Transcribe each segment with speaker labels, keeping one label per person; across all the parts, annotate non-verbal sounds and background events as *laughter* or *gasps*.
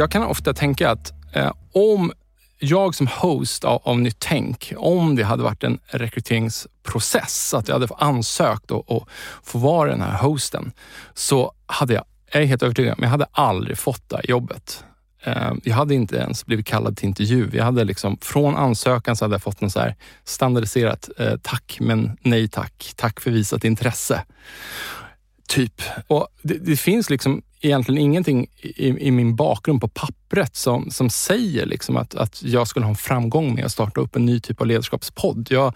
Speaker 1: Jag kan ofta tänka att eh, om jag som host av, av Nytt Tänk, om det hade varit en rekryteringsprocess, att jag hade ansökt och, och få vara den här hosten, så hade jag, jag är helt övertygad, men jag hade aldrig fått det här jobbet. Eh, jag hade inte ens blivit kallad till intervju. Jag hade liksom, från ansökan så hade jag fått en så här standardiserat eh, tack, men nej tack. Tack för visat intresse. Typ. Och det, det, finns liksom egentligen ingenting i, i, min bakgrund på pappret som, som säger liksom att, att jag skulle ha en framgång med att starta upp en ny typ av ledarskapspodd. Jag,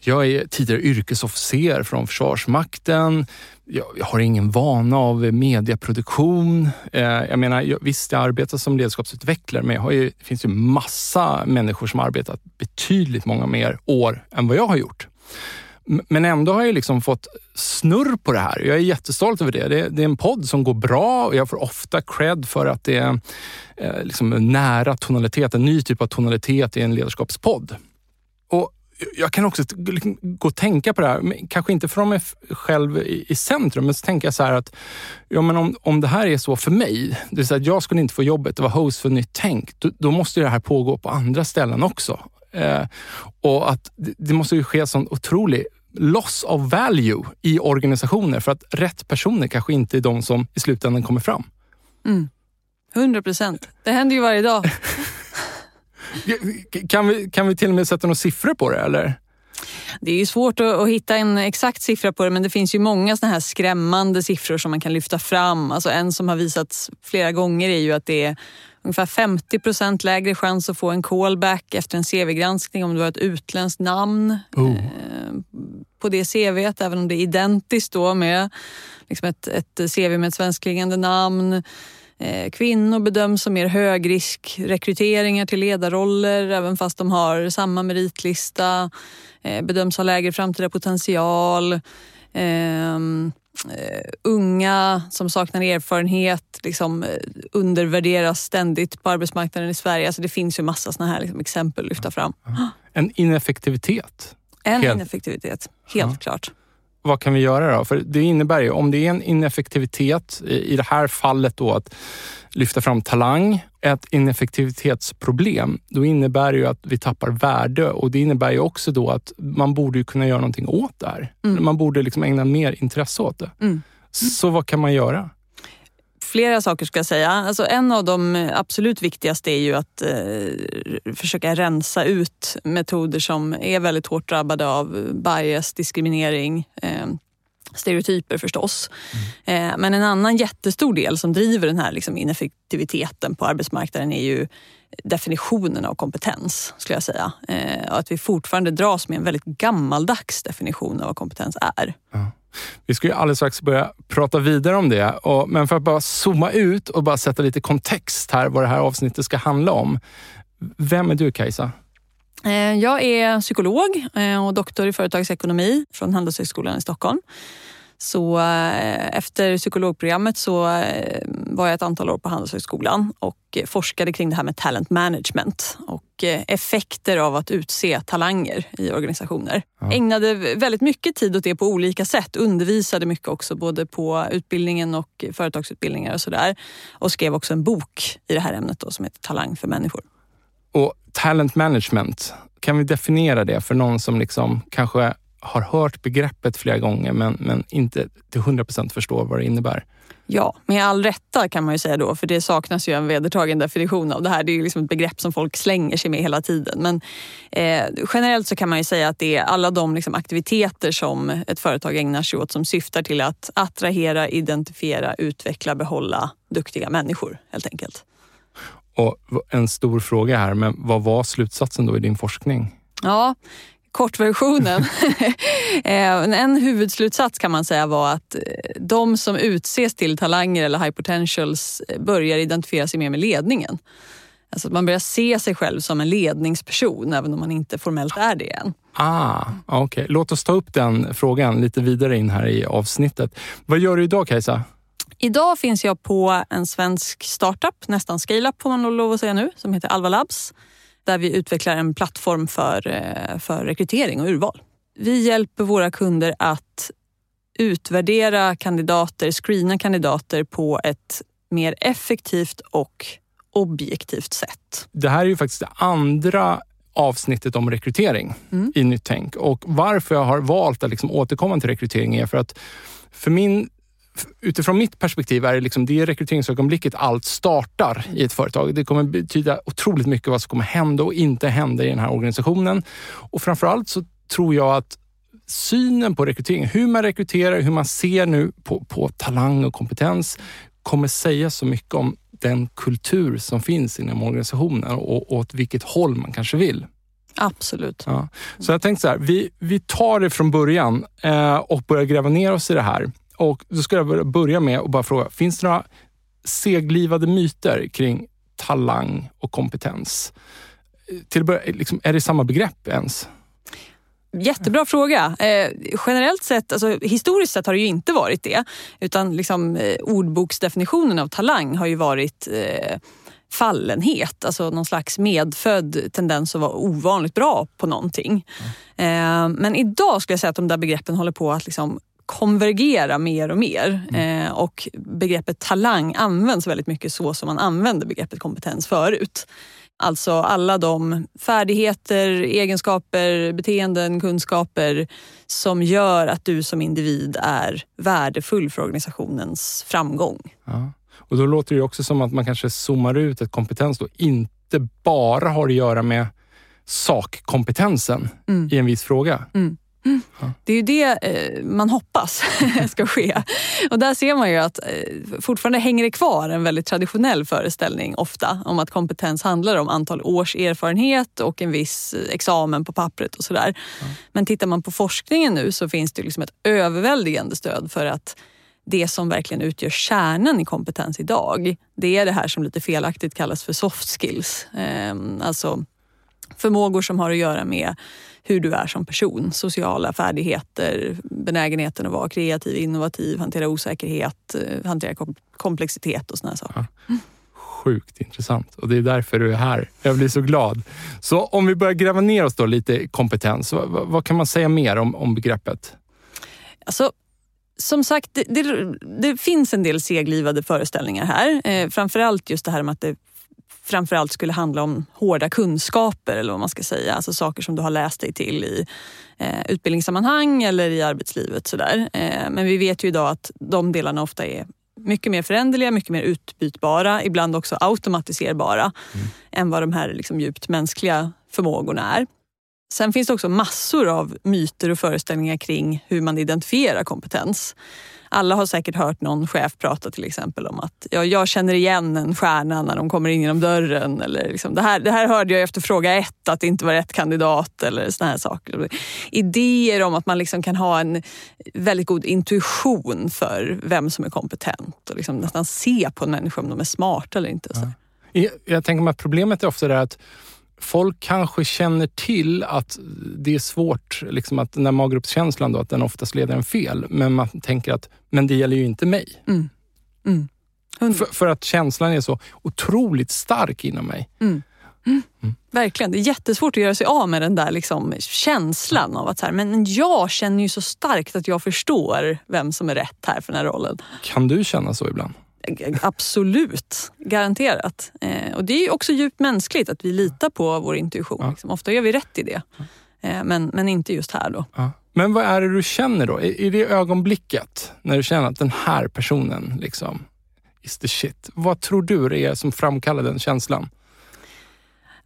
Speaker 1: jag är tidigare yrkesofficer från Försvarsmakten. Jag, jag har ingen vana av medieproduktion. Eh, jag menar, jag, visst, jag arbetar som ledarskapsutvecklare, men jag har ju, det finns ju massa människor som har arbetat betydligt många mer år än vad jag har gjort. Men ändå har jag liksom fått snurr på det här. Jag är jättestolt över det. Det är, det är en podd som går bra och jag får ofta cred för att det är eh, liksom nära tonalitet, en ny typ av tonalitet i en ledarskapspodd. Och jag kan också liksom gå och tänka på det här, kanske inte från mig själv i, i centrum, men så tänker jag så här att ja, men om, om det här är så för mig, det vill säga att jag skulle inte få jobbet att vara host för Nytt Tänk, då, då måste det här pågå på andra ställen också. Eh, och att det, måste ju ske sån otrolig loss of value i organisationer för att rätt personer kanske inte är de som i slutändan kommer fram.
Speaker 2: Mm. 100 procent. Det händer ju varje dag. *laughs*
Speaker 1: kan, vi, kan vi till och med sätta några siffror på det eller?
Speaker 2: Det är ju svårt att, att, hitta en exakt siffra på det men det finns ju många såna här skrämmande siffror som man kan lyfta fram. Alltså en som har visats flera gånger är ju att det är ungefär 50 procent lägre chans att få en callback efter en CV-granskning om du har ett utländskt namn oh. eh, på det CVt, även om det är identiskt då med liksom ett, ett CV med ett svenskklingande namn. Eh, kvinnor bedöms som mer högriskrekryteringar till ledarroller även fast de har samma meritlista. Eh, bedöms ha lägre framtida potential. Uh, unga som saknar erfarenhet liksom, uh, undervärderas ständigt på arbetsmarknaden i Sverige. Alltså, det finns ju massa såna här liksom, exempel att lyfta fram.
Speaker 1: En ineffektivitet?
Speaker 2: En helt. ineffektivitet, helt ja. klart.
Speaker 1: Vad kan vi göra då? För det innebär ju, om det är en ineffektivitet, i det här fallet då att lyfta fram talang, ett ineffektivitetsproblem, då innebär det ju att vi tappar värde och det innebär ju också då att man borde kunna göra någonting åt det här. Mm. Man borde liksom ägna mer intresse åt det. Mm. Så vad kan man göra?
Speaker 2: Flera saker ska jag säga. Alltså en av de absolut viktigaste är ju att eh, försöka rensa ut metoder som är väldigt hårt drabbade av bias, diskriminering, eh, stereotyper förstås. Mm. Men en annan jättestor del som driver den här liksom ineffektiviteten på arbetsmarknaden är ju definitionen av kompetens, skulle jag säga. Eh, och att vi fortfarande dras med en väldigt gammaldags definition av vad kompetens är. Ja.
Speaker 1: Vi ska ju alldeles strax börja prata vidare om det, men för att bara zooma ut och bara sätta lite kontext här vad det här avsnittet ska handla om. Vem är du Kajsa?
Speaker 2: Eh, jag är psykolog och doktor i företagsekonomi från Handelshögskolan i Stockholm. Så eh, efter psykologprogrammet så eh, var jag ett antal år på Handelshögskolan och forskade kring det här med talent management och eh, effekter av att utse talanger i organisationer. Ja. Ägnade väldigt mycket tid åt det på olika sätt. Undervisade mycket också både på utbildningen och företagsutbildningar och sådär. Och skrev också en bok i det här ämnet då, som heter Talang för människor.
Speaker 1: Och talent management, kan vi definiera det för någon som liksom kanske har hört begreppet flera gånger men, men inte till 100 procent förstår vad det innebär.
Speaker 2: Ja, med all rätta kan man ju säga då, för det saknas ju en vedertagen definition av det här. Det är ju liksom ett begrepp som folk slänger sig med hela tiden. Men eh, generellt så kan man ju säga att det är alla de liksom aktiviteter som ett företag ägnar sig åt som syftar till att attrahera, identifiera, utveckla, behålla duktiga människor helt enkelt.
Speaker 1: Och En stor fråga här, men vad var slutsatsen då i din forskning?
Speaker 2: Ja, kortversionen. *laughs* Eh, en huvudslutsats kan man säga var att eh, de som utses till talanger eller high potentials eh, börjar identifiera sig mer med ledningen. Alltså man börjar se sig själv som en ledningsperson även om man inte formellt är det än.
Speaker 1: Ah, okay. Låt oss ta upp den frågan lite vidare in här i avsnittet. Vad gör du idag Kajsa?
Speaker 2: Idag finns jag på en svensk startup, nästan scale-up får man lov att säga nu, som heter Alva Labs där vi utvecklar en plattform för, eh, för rekrytering och urval. Vi hjälper våra kunder att utvärdera kandidater, screena kandidater på ett mer effektivt och objektivt sätt.
Speaker 1: Det här är ju faktiskt det andra avsnittet om rekrytering mm. i Nytt Tänk och varför jag har valt att liksom återkomma till rekrytering är för att för min utifrån mitt perspektiv är det liksom det rekryteringsögonblicket allt startar i ett företag. Det kommer betyda otroligt mycket vad som kommer hända och inte hända i den här organisationen. Och framförallt så tror jag att synen på rekrytering, hur man rekryterar, hur man ser nu på, på talang och kompetens kommer säga så mycket om den kultur som finns inom organisationen och, och åt vilket håll man kanske vill.
Speaker 2: Absolut.
Speaker 1: Ja. Så jag tänkte så här, vi, vi tar det från början eh, och börjar gräva ner oss i det här. Och Då ska jag börja med att bara fråga, finns det några seglivade myter kring talang och kompetens? Till börja, liksom, är det samma begrepp ens?
Speaker 2: Jättebra fråga. Eh, generellt sett, alltså, historiskt sett har det ju inte varit det. Utan liksom, eh, ordboksdefinitionen av talang har ju varit eh, fallenhet, alltså någon slags medfödd tendens att vara ovanligt bra på någonting. Mm. Eh, men idag skulle jag säga att de där begreppen håller på att liksom konvergera mer och mer. Mm. Eh, och begreppet talang används väldigt mycket så som man använde begreppet kompetens förut. Alltså alla de färdigheter, egenskaper, beteenden, kunskaper som gör att du som individ är värdefull för organisationens framgång.
Speaker 1: Ja. Och Då låter det också som att man kanske zoomar ut ett kompetens då inte bara har att göra med sakkompetensen mm. i en viss fråga. Mm.
Speaker 2: Det är ju det eh, man hoppas *laughs* ska ske. Och där ser man ju att eh, fortfarande hänger det kvar en väldigt traditionell föreställning ofta om att kompetens handlar om antal års erfarenhet och en viss examen på pappret och sådär. Mm. Men tittar man på forskningen nu så finns det liksom ett överväldigande stöd för att det som verkligen utgör kärnan i kompetens idag, det är det här som lite felaktigt kallas för soft skills. Ehm, alltså förmågor som har att göra med hur du är som person. Sociala färdigheter, benägenheten att vara kreativ, innovativ, hantera osäkerhet, eh, hantera komplexitet och såna saker. Ja.
Speaker 1: Sjukt intressant och det är därför du är här. Jag blir så glad. Så om vi börjar gräva ner oss då lite kompetens. Vad, vad, kan man säga mer om, om begreppet?
Speaker 2: Alltså, som sagt, det, det, det, finns en del seglivade föreställningar här. Eh, framförallt just det här med att det framförallt skulle handla om hårda kunskaper eller vad man ska säga. Alltså saker som du har läst dig till i eh, utbildningssammanhang eller i arbetslivet. Sådär. Eh, men vi vet ju idag att de delarna ofta är mycket mer föränderliga, mycket mer utbytbara, ibland också automatiserbara mm. än vad de här liksom djupt mänskliga förmågorna är. Sen finns det också massor av myter och föreställningar kring hur man identifierar kompetens alla har säkert hört någon chef prata till exempel om att ja, jag känner igen en stjärna när de kommer in genom dörren. Eller liksom, det, här, det här hörde jag efter fråga ett, att det inte var rätt kandidat eller såna här saker. Idéer om att man liksom kan ha en väldigt god intuition för vem som är kompetent och liksom nästan se på en människa om de är smarta eller inte. Ja.
Speaker 1: Jag, jag tänker mig att problemet är ofta det att folk kanske känner till att det är svårt, liksom att den där maggruppskänslan då, att den oftast leder en fel. Men man tänker att, men det gäller ju inte mig.
Speaker 2: Mm. Mm.
Speaker 1: För, för, att känslan är så otroligt stark inom mig.
Speaker 2: Mm. Mm. Verkligen. Det är jättesvårt att göra sig av med den där liksom känslan av att så här, men jag känner ju så starkt att jag förstår vem som är rätt här för den här rollen.
Speaker 1: Kan du känna så ibland?
Speaker 2: Absolut, garanterat. Eh, och det är också djupt mänskligt att vi litar på vår intuition. Ja. Liksom. Ofta gör vi rätt i det, eh, men, men inte just här då.
Speaker 1: Ja. Men vad är det du känner då? I, I det ögonblicket när du känner att den här personen liksom is the shit. Vad tror du det är som framkallar den känslan?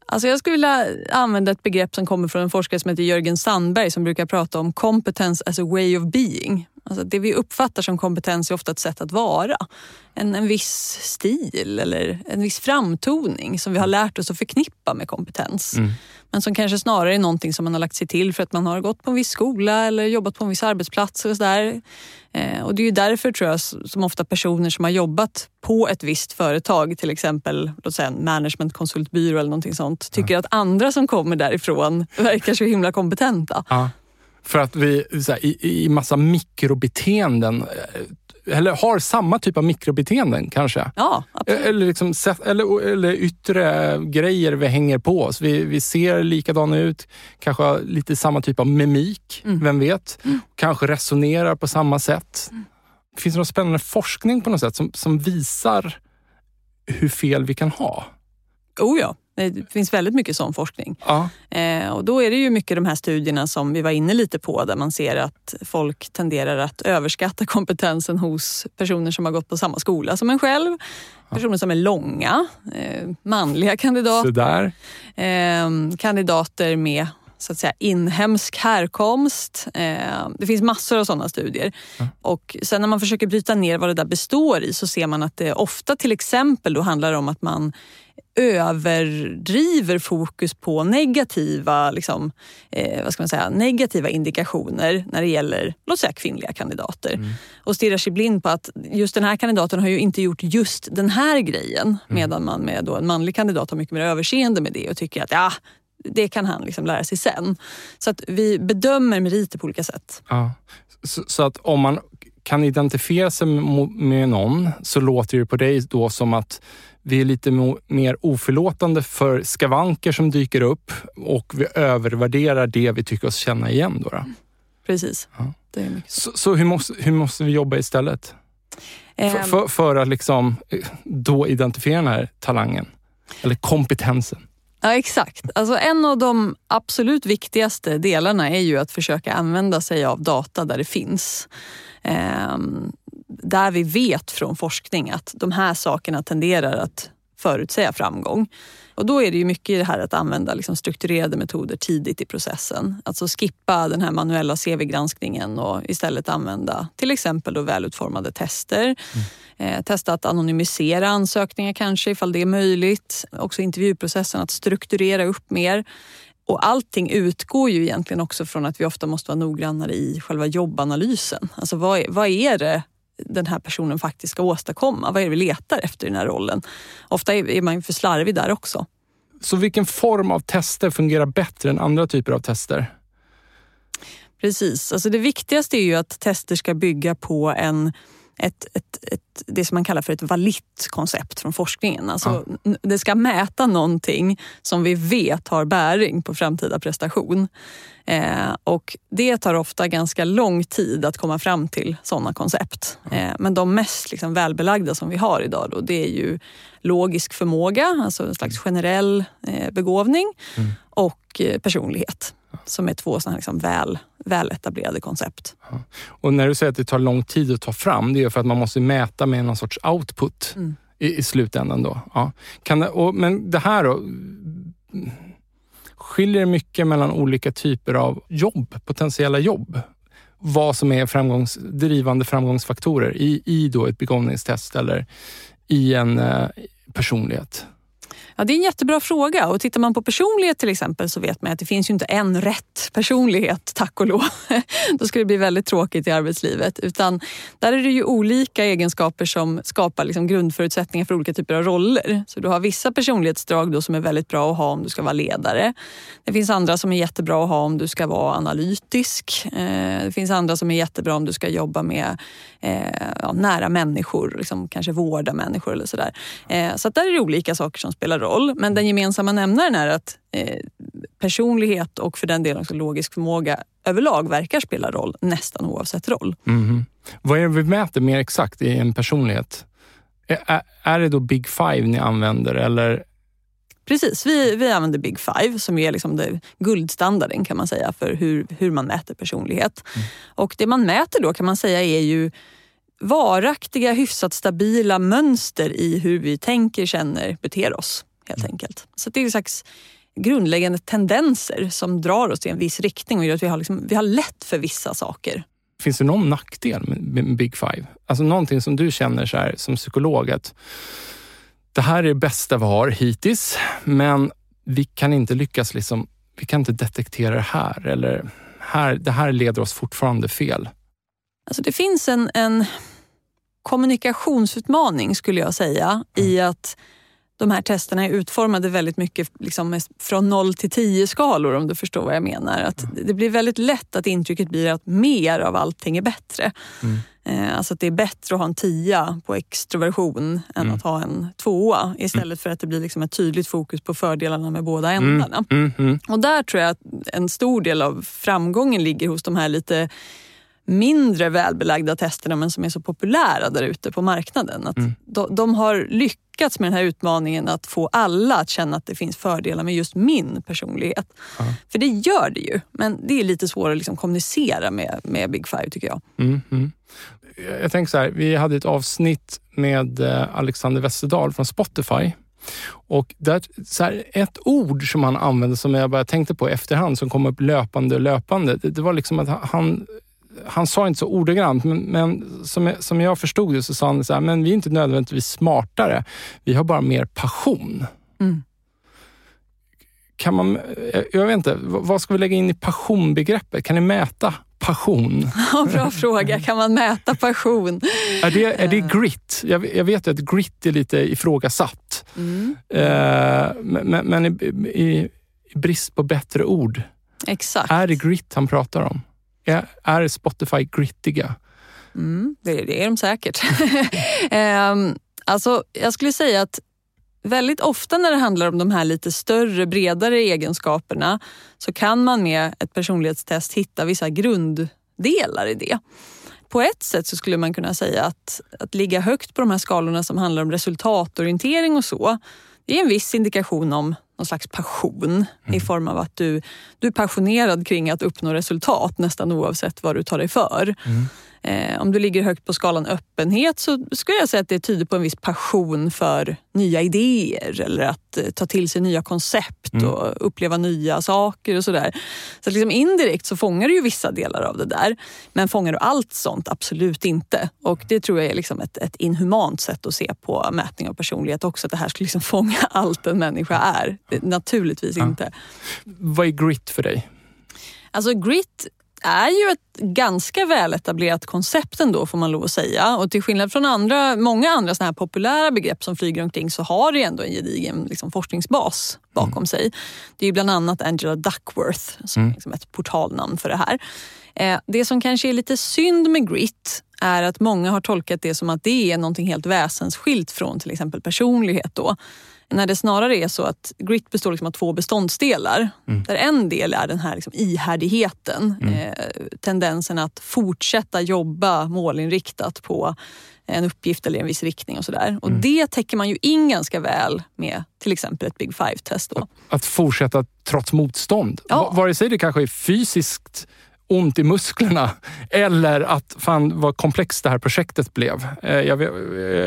Speaker 2: Alltså jag skulle vilja använda ett begrepp som kommer från en forskare som heter Jörgen Sandberg som brukar prata om competence as a way of being. Alltså det vi uppfattar som kompetens är ofta ett sätt att vara. En, en viss stil eller en viss framtoning som vi har lärt oss att förknippa med kompetens. Mm. Men som kanske snarare är någonting som man har lagt sig till för att man har gått på en viss skola eller jobbat på en viss arbetsplats. Och, så där. Eh, och det är ju därför tror jag som ofta personer som har jobbat på ett visst företag, till exempel låt säga en managementkonsultbyrå eller någonting sånt, tycker ja. att andra som kommer därifrån verkar så himla kompetenta.
Speaker 1: Ja. För att vi här, i, i massa mikrobeteenden eh, eller har samma typ av mikrobeteenden kanske.
Speaker 2: Ja, absolut.
Speaker 1: Eller, liksom, eller, eller yttre grejer vi hänger på oss. Vi, vi ser likadana ut, kanske har lite samma typ av mimik, mm. vem vet? Mm. Kanske resonerar på samma sätt. Mm. Finns det någon spännande forskning på något sätt som, som visar hur fel vi kan ha?
Speaker 2: Oh ja, det finns väldigt mycket sån forskning.
Speaker 1: Ja.
Speaker 2: Eh, och då är det ju mycket de här studierna som vi var inne lite på där man ser att folk tenderar att överskatta kompetensen hos personer som har gått på samma skola som en själv. Personer som är långa, eh, manliga kandidater. Eh, kandidater med så att säga, inhemsk härkomst. Eh, det finns massor av sådana studier. Mm. Och sen när man försöker bryta ner vad det där består i så ser man att det ofta till exempel då handlar om att man överdriver fokus på negativa, liksom, eh, vad ska man säga, negativa indikationer när det gäller låt säga kvinnliga kandidater. Mm. Och stirrar sig blind på att just den här kandidaten har ju inte gjort just den här grejen. Mm. Medan man med då en manlig kandidat har mycket mer överseende med det och tycker att ja, det kan han liksom lära sig sen. Så att vi bedömer meriter på olika sätt.
Speaker 1: Ja. Så, så, att om man kan identifiera sig med någon så låter det på dig då som att vi är lite mer oförlåtande för skavanker som dyker upp och vi övervärderar det vi tycker oss känna igen. Då, då.
Speaker 2: Precis.
Speaker 1: Ja. Så. så, hur, måste, hur måste vi jobba istället? Um, för, för, för, att liksom eh, då identifiera den här talangen eller kompetensen.
Speaker 2: Ja exakt. Alltså en av de absolut viktigaste delarna är ju att försöka använda sig av data där det finns. Um, där vi vet från forskning att de här sakerna tenderar att förutsäga framgång. Och då är det ju mycket det här att använda liksom strukturerade metoder tidigt i processen. Alltså skippa den här manuella CV-granskningen och istället använda till exempel då välutformade tester. Mm. Eh, testa att anonymisera ansökningar kanske ifall det är möjligt. Också intervjuprocessen, att strukturera upp mer. Och allting utgår ju egentligen också från att vi ofta måste vara noggrannare i själva jobbanalysen. Alltså vad är, vad är det den här personen faktiskt ska åstadkomma. Vad är det vi letar efter i den här rollen? Ofta är man för slarvig där också.
Speaker 1: Så vilken form av tester fungerar bättre än andra typer av tester?
Speaker 2: Precis. Alltså det viktigaste är ju att tester ska bygga på en ett, ett, ett, det som man kallar för ett valitt koncept från forskningen. Alltså, ja. Det ska mäta någonting som vi vet har bäring på framtida prestation. Eh, och det tar ofta ganska lång tid att komma fram till sådana koncept. Eh, men de mest liksom, välbelagda som vi har idag då, det är ju logisk förmåga, alltså en slags generell eh, begåvning mm. och eh, personlighet som är två sådana liksom väl, väletablerade koncept.
Speaker 1: Ja. Och när du säger att det tar lång tid att ta fram, det är för att man måste mäta med någon sorts output mm. i, i slutändan. Då. Ja. Kan det, och, men det här då? Skiljer det mycket mellan olika typer av jobb, potentiella jobb? Vad som är framgångs, drivande framgångsfaktorer i, i då ett begåvningstest eller i en eh, personlighet?
Speaker 2: Ja, det är en jättebra fråga. Och tittar man på personlighet till exempel så vet man att det finns ju inte en rätt personlighet, tack och lov. *laughs* Då skulle det bli väldigt tråkigt i arbetslivet. Utan där är det ju olika egenskaper som skapar liksom grundförutsättningar för olika typer av roller. Så du har vissa personlighetsdrag då som är väldigt bra att ha om du ska vara ledare. Det finns andra som är jättebra att ha om du ska vara analytisk. Eh, det finns andra som är jättebra om du ska jobba med eh, ja, nära människor, liksom kanske vårda människor eller sådär. Eh, så där är det olika saker som spelar roll. Men den gemensamma nämnaren är att eh, personlighet och för den delen också logisk förmåga överlag verkar spela roll nästan oavsett roll.
Speaker 1: Mm. Vad är det vi mäter mer exakt i en personlighet? Är, är det då Big Five ni använder eller
Speaker 2: Precis, vi, vi använder Big Five som är liksom det, guldstandarden kan man säga för hur, hur man mäter personlighet. Mm. Och det man mäter då kan man säga är ju varaktiga, hyfsat stabila mönster i hur vi tänker, känner, beter oss helt mm. enkelt. Så det är en slags grundläggande tendenser som drar oss i en viss riktning och gör att vi har, liksom, vi har lätt för vissa saker.
Speaker 1: Finns det någon nackdel med Big Five? Alltså någonting som du känner så här, som psykolog att det här är det bästa vi har hittills, men vi kan inte lyckas liksom, vi kan inte detektera det här eller här, det här leder oss fortfarande fel.
Speaker 2: Alltså det finns en, en kommunikationsutmaning skulle jag säga mm. i att de här testerna är utformade väldigt mycket liksom från 0 till 10 skalor om du förstår vad jag menar. Att mm. Det blir väldigt lätt att intrycket blir att mer av allting är bättre. Mm. Eh, alltså att det är bättre att ha en tia på extroversion än mm. att ha en tvåa istället för att det blir liksom ett tydligt fokus på fördelarna med båda mm. ändarna. Mm. Och där tror jag att en stor del av framgången ligger hos de här lite mindre välbelagda testerna men som är så populära där ute på marknaden. Att mm. de, de, har lyckats med den här utmaningen att få alla att känna att det finns fördelar med just min personlighet. Mm. För det gör det ju, men det är lite svårare att liksom kommunicera med, med Big Five tycker jag.
Speaker 1: Mm, mm. Jag tänker så här, vi hade ett avsnitt med eh, Alexander Westerdahl från Spotify och där, så här, ett ord som han använde som jag bara tänkte på i efterhand som kom upp löpande och löpande. Det, det var liksom att han han sa inte så ordagrant, men, men som, som jag förstod det så sa han så här, men vi är inte nödvändigtvis smartare. Vi har bara mer passion. Mm. Kan man, jag vet inte, vad ska vi lägga in i passionbegreppet? Kan ni mäta passion? *laughs*
Speaker 2: Ja, bra fråga. Kan man mäta passion?
Speaker 1: är, det, är det grit? Jag, jag vet att grit är lite ifrågasatt. Mm. Eh, men, men i, i, i brist på bättre ord,
Speaker 2: Exakt.
Speaker 1: är det grit han pratar om? Är, är Spotify grittiga?
Speaker 2: Mm, det, det, är de säkert. um, *laughs* alltså, jag skulle säga att väldigt ofta när det handlar om de här lite större, bredare egenskaperna så kan man med ett personlighetstest hitta vissa grunddelar i det. På ett sätt så skulle man kunna säga att, att ligga högt på de här skalorna som handlar om resultatorientering och så, det är en viss indikation om någon slags passion mm. i form av att du, du är passionerad kring att uppnå resultat nästan oavsett vad du tar dig för. Mm. Eh, om du ligger högt på skalan öppenhet så skulle jag säga att det tyder på en viss passion för nya idéer eller att eh, ta till sig nya koncept mm. och uppleva nya saker och sådär. Så liksom indirekt så fångar du ju vissa delar av det där. Men fångar du allt sånt? Absolut inte. Och det tror jag är liksom ett, ett inhumant sätt att se på mätning av personlighet också. Att det här skulle liksom *laughs* fånga allt en människa är. Naturligtvis ja. inte.
Speaker 1: Vad är grit för dig?
Speaker 2: Alltså grit är ju ett ganska väletablerat koncept ändå får man lov att säga. Och till skillnad från andra, många andra såna här populära begrepp som flyger omkring så har det ändå en gedigen liksom, forskningsbas bakom mm. sig. Det är bland annat Angela Duckworth som mm. är liksom ett portalnamn för det här. Eh, det som kanske är lite synd med grit är att många har tolkat det som att det är någonting helt väsensskilt från till exempel personlighet. Då. När det snarare är så att grit består liksom av två beståndsdelar. Mm. Där en del är den här liksom ihärdigheten. Mm. Eh, tendensen att fortsätta jobba målinriktat på en uppgift eller en viss riktning och sådär. Och mm. det täcker man ju in ganska väl med till exempel ett Big Five-test.
Speaker 1: Att fortsätta trots motstånd. Ja. Vare sig det kanske är fysiskt ont i musklerna eller att fan vad komplext det här projektet blev. Eh, jag vet,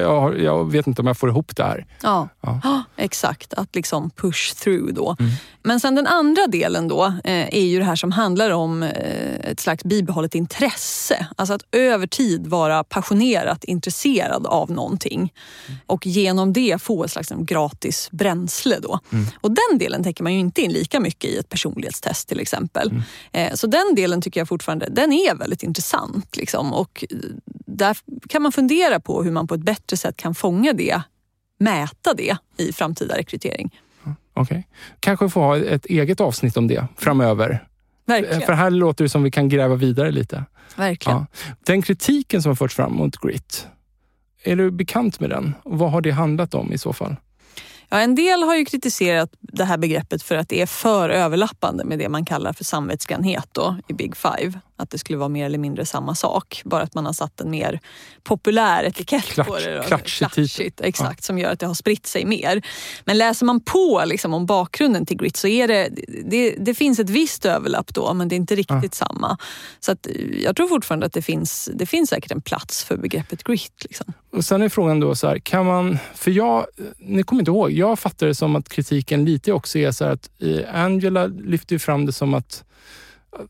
Speaker 1: jag, jag vet inte om jag får ihop det här.
Speaker 2: Ja, ja. *gasps* exakt. Att liksom push through då. Mm. Men sen den andra delen då eh, är ju det här som handlar om eh, ett slags bibehållet intresse. Alltså att över tid vara passionerat intresserad av någonting och genom det få ett slags gratis bränsle. Då. Mm. Och den delen tänker man ju inte in lika mycket i ett personlighetstest till exempel. Mm. Så den delen tycker jag fortfarande den är väldigt intressant. Liksom. Och där kan man fundera på hur man på ett bättre sätt kan fånga det, mäta det i framtida rekrytering.
Speaker 1: Okay. Kanske få ha ett eget avsnitt om det framöver.
Speaker 2: Verkligen.
Speaker 1: För här låter det som vi kan gräva vidare lite.
Speaker 2: Verkligen. Ja.
Speaker 1: Den kritiken som har förts fram mot Grit, är du bekant med den? vad har det handlat om i så fall?
Speaker 2: Ja, en del har ju kritiserat det här begreppet för att det är för överlappande med det man kallar för samvetsgrannhet då, i Big Five. Att det skulle vara mer eller mindre samma sak, bara att man har satt en mer populär etikett
Speaker 1: Klatsch,
Speaker 2: på det.
Speaker 1: Klatschigt.
Speaker 2: Klatschigt, exakt, ja. som gör att det har spritt sig mer. Men läser man på liksom, om bakgrunden till grit så är det, det, det finns ett visst överlapp då, men det är inte riktigt ja. samma. Så att, jag tror fortfarande att det finns, det finns säkert en plats för begreppet grit. Liksom.
Speaker 1: Och sen är frågan då så här, kan man, för jag, ni kommer inte ihåg, jag fattar det som att kritiken lite också är så att eh, Angela lyfter fram det som att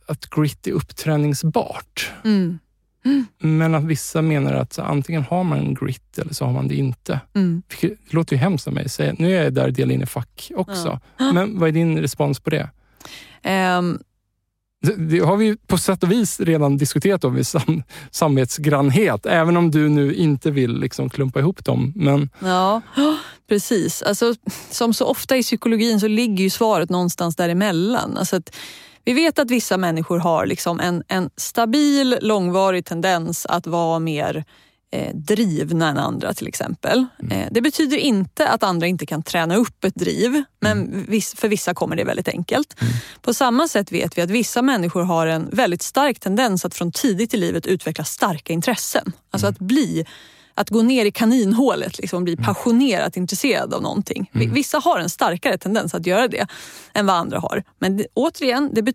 Speaker 1: att grit är uppträningsbart. Mm. Mm. Men att vissa menar att antingen har man grit eller så har man det inte. Mm. Det låter ju hemskt av mig att säga. Nu är jag där delar in i fack också. Ja. Men vad är din respons på det? Um. Det, det har vi på sätt och vis redan diskuterat om sam, samvetsgrannhet, även om du nu inte vill liksom klumpa ihop dem. Men...
Speaker 2: Ja, precis. Alltså, som så ofta i psykologin så ligger ju svaret någonstans däremellan. Alltså att, vi vet att vissa människor har liksom en, en stabil, långvarig tendens att vara mer eh, drivna än andra till exempel. Mm. Eh, det betyder inte att andra inte kan träna upp ett driv, men mm. viss, för vissa kommer det väldigt enkelt. Mm. På samma sätt vet vi att vissa människor har en väldigt stark tendens att från tidigt i livet utveckla starka intressen. Alltså mm. att bli att gå ner i kaninhålet, liksom, bli mm. passionerat intresserad av någonting. Mm. Vissa har en starkare tendens att göra det än vad andra har. Men det, återigen, det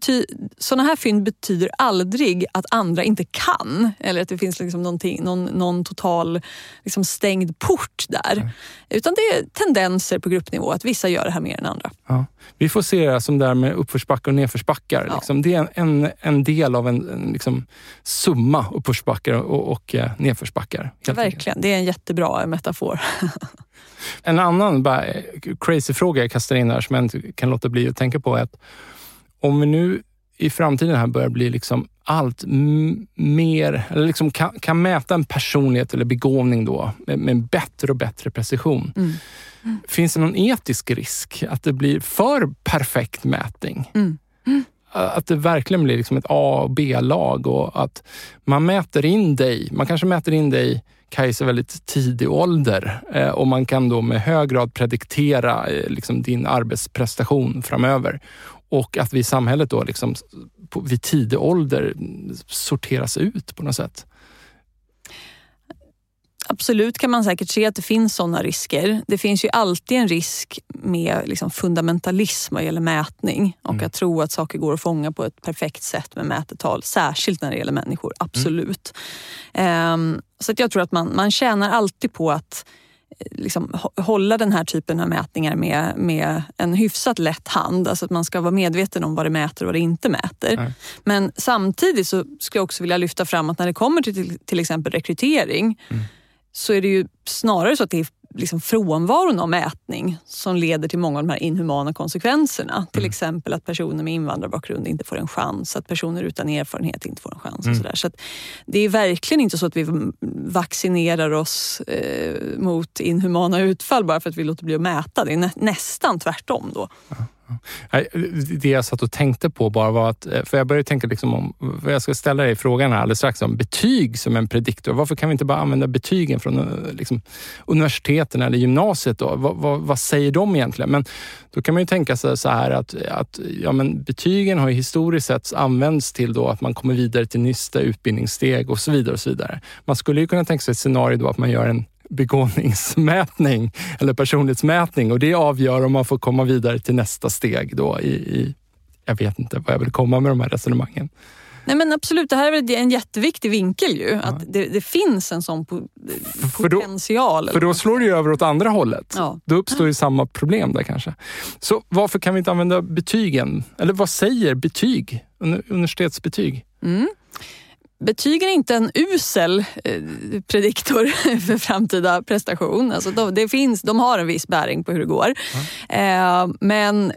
Speaker 2: sådana här fynd betyder aldrig att andra inte kan. Eller att det finns liksom någon, någon total liksom stängd port där. Mm. Utan det är tendenser på gruppnivå, att vissa gör det här mer än andra.
Speaker 1: Ja. Vi får se det som det här med uppförsbackar och nedförsbackar. Ja. Liksom. Det är en, en del av en, en liksom, summa uppförsbackar och, och eh, nedförsbackar.
Speaker 2: Verkligen, enkelt. Det är en jättebra metafor. *laughs*
Speaker 1: en annan bara, crazy fråga jag kastar in här som jag inte kan låta bli att tänka på är att om vi nu i framtiden här börjar bli liksom allt mer, eller liksom kan, kan mäta en personlighet eller begåvning då med, med bättre och bättre precision. Mm. Mm. Finns det någon etisk risk att det blir för perfekt mätning? Mm. mm. Att det verkligen blir liksom ett A och B-lag och att man mäter in dig. Man kanske mäter in dig Kajsa väldigt tidig ålder eh, och man kan då med hög grad prediktera eh, liksom din arbetsprestation framöver. Och att vi i samhället då liksom vid tidig ålder sorteras ut på något sätt.
Speaker 2: Absolut kan man säkert se att det finns sådana risker. Det finns ju alltid en risk med liksom fundamentalism vad gäller mätning och mm. att tro att saker går att fånga på ett perfekt sätt med mätetal. Särskilt när det gäller människor, absolut. Mm. Um, så att jag tror att man, man tjänar alltid på att liksom, hålla den här typen av mätningar med, med en hyfsat lätt hand. Alltså att man ska vara medveten om vad det mäter och vad det inte mäter. Nej. Men samtidigt så skulle jag också vilja lyfta fram att när det kommer till till exempel rekrytering mm. så är det ju snarare så att det är liksom frånvaron av mätning som leder till många av de här inhumana konsekvenserna. Mm. Till exempel att personer med invandrarbakgrund inte får en chans, att personer utan erfarenhet inte får en chans. Mm. Och så. Så det är verkligen inte så att vi vaccinerar oss eh, mot inhumana utfall bara för att vi låter bli att mäta. Det är nä nästan tvärtom då. Ja.
Speaker 1: Det jag satt och tänkte på bara var att, eh, för jag började tänka liksom om, för jag ska ställa dig frågan här alldeles strax om betyg som en prediktor. Varför kan vi inte bara använda betygen från eh, liksom, universiteten eller gymnasiet? Då? Vad, vad, vad, säger de egentligen? Men då kan man ju tänka sig så här att, att ja, men betygen har historiskt sett använts till då att man kommer vidare till nästa utbildningssteg och så vidare. och så vidare. Man skulle ju kunna tänka sig ett scenario då att man gör en begåvningsmätning eller personlighetsmätning och det avgör om man får komma vidare till nästa steg då i, i jag vet inte vad jag vill komma med de här resonemangen.
Speaker 2: Nej men absolut, det här är en jätteviktig vinkel ju. Att det, det finns en sån po
Speaker 1: för då,
Speaker 2: potential.
Speaker 1: För då slår det ju över åt andra hållet.
Speaker 2: Ja.
Speaker 1: Då uppstår ju samma problem där kanske. Så varför kan vi inte använda betygen? Eller vad säger betyg? Universitetsbetyg?
Speaker 2: Mm. Betygen är inte en usel eh, prediktor *laughs* för framtida prestation. Alltså de, det finns, de har en viss bäring på hur det går. Mm. Men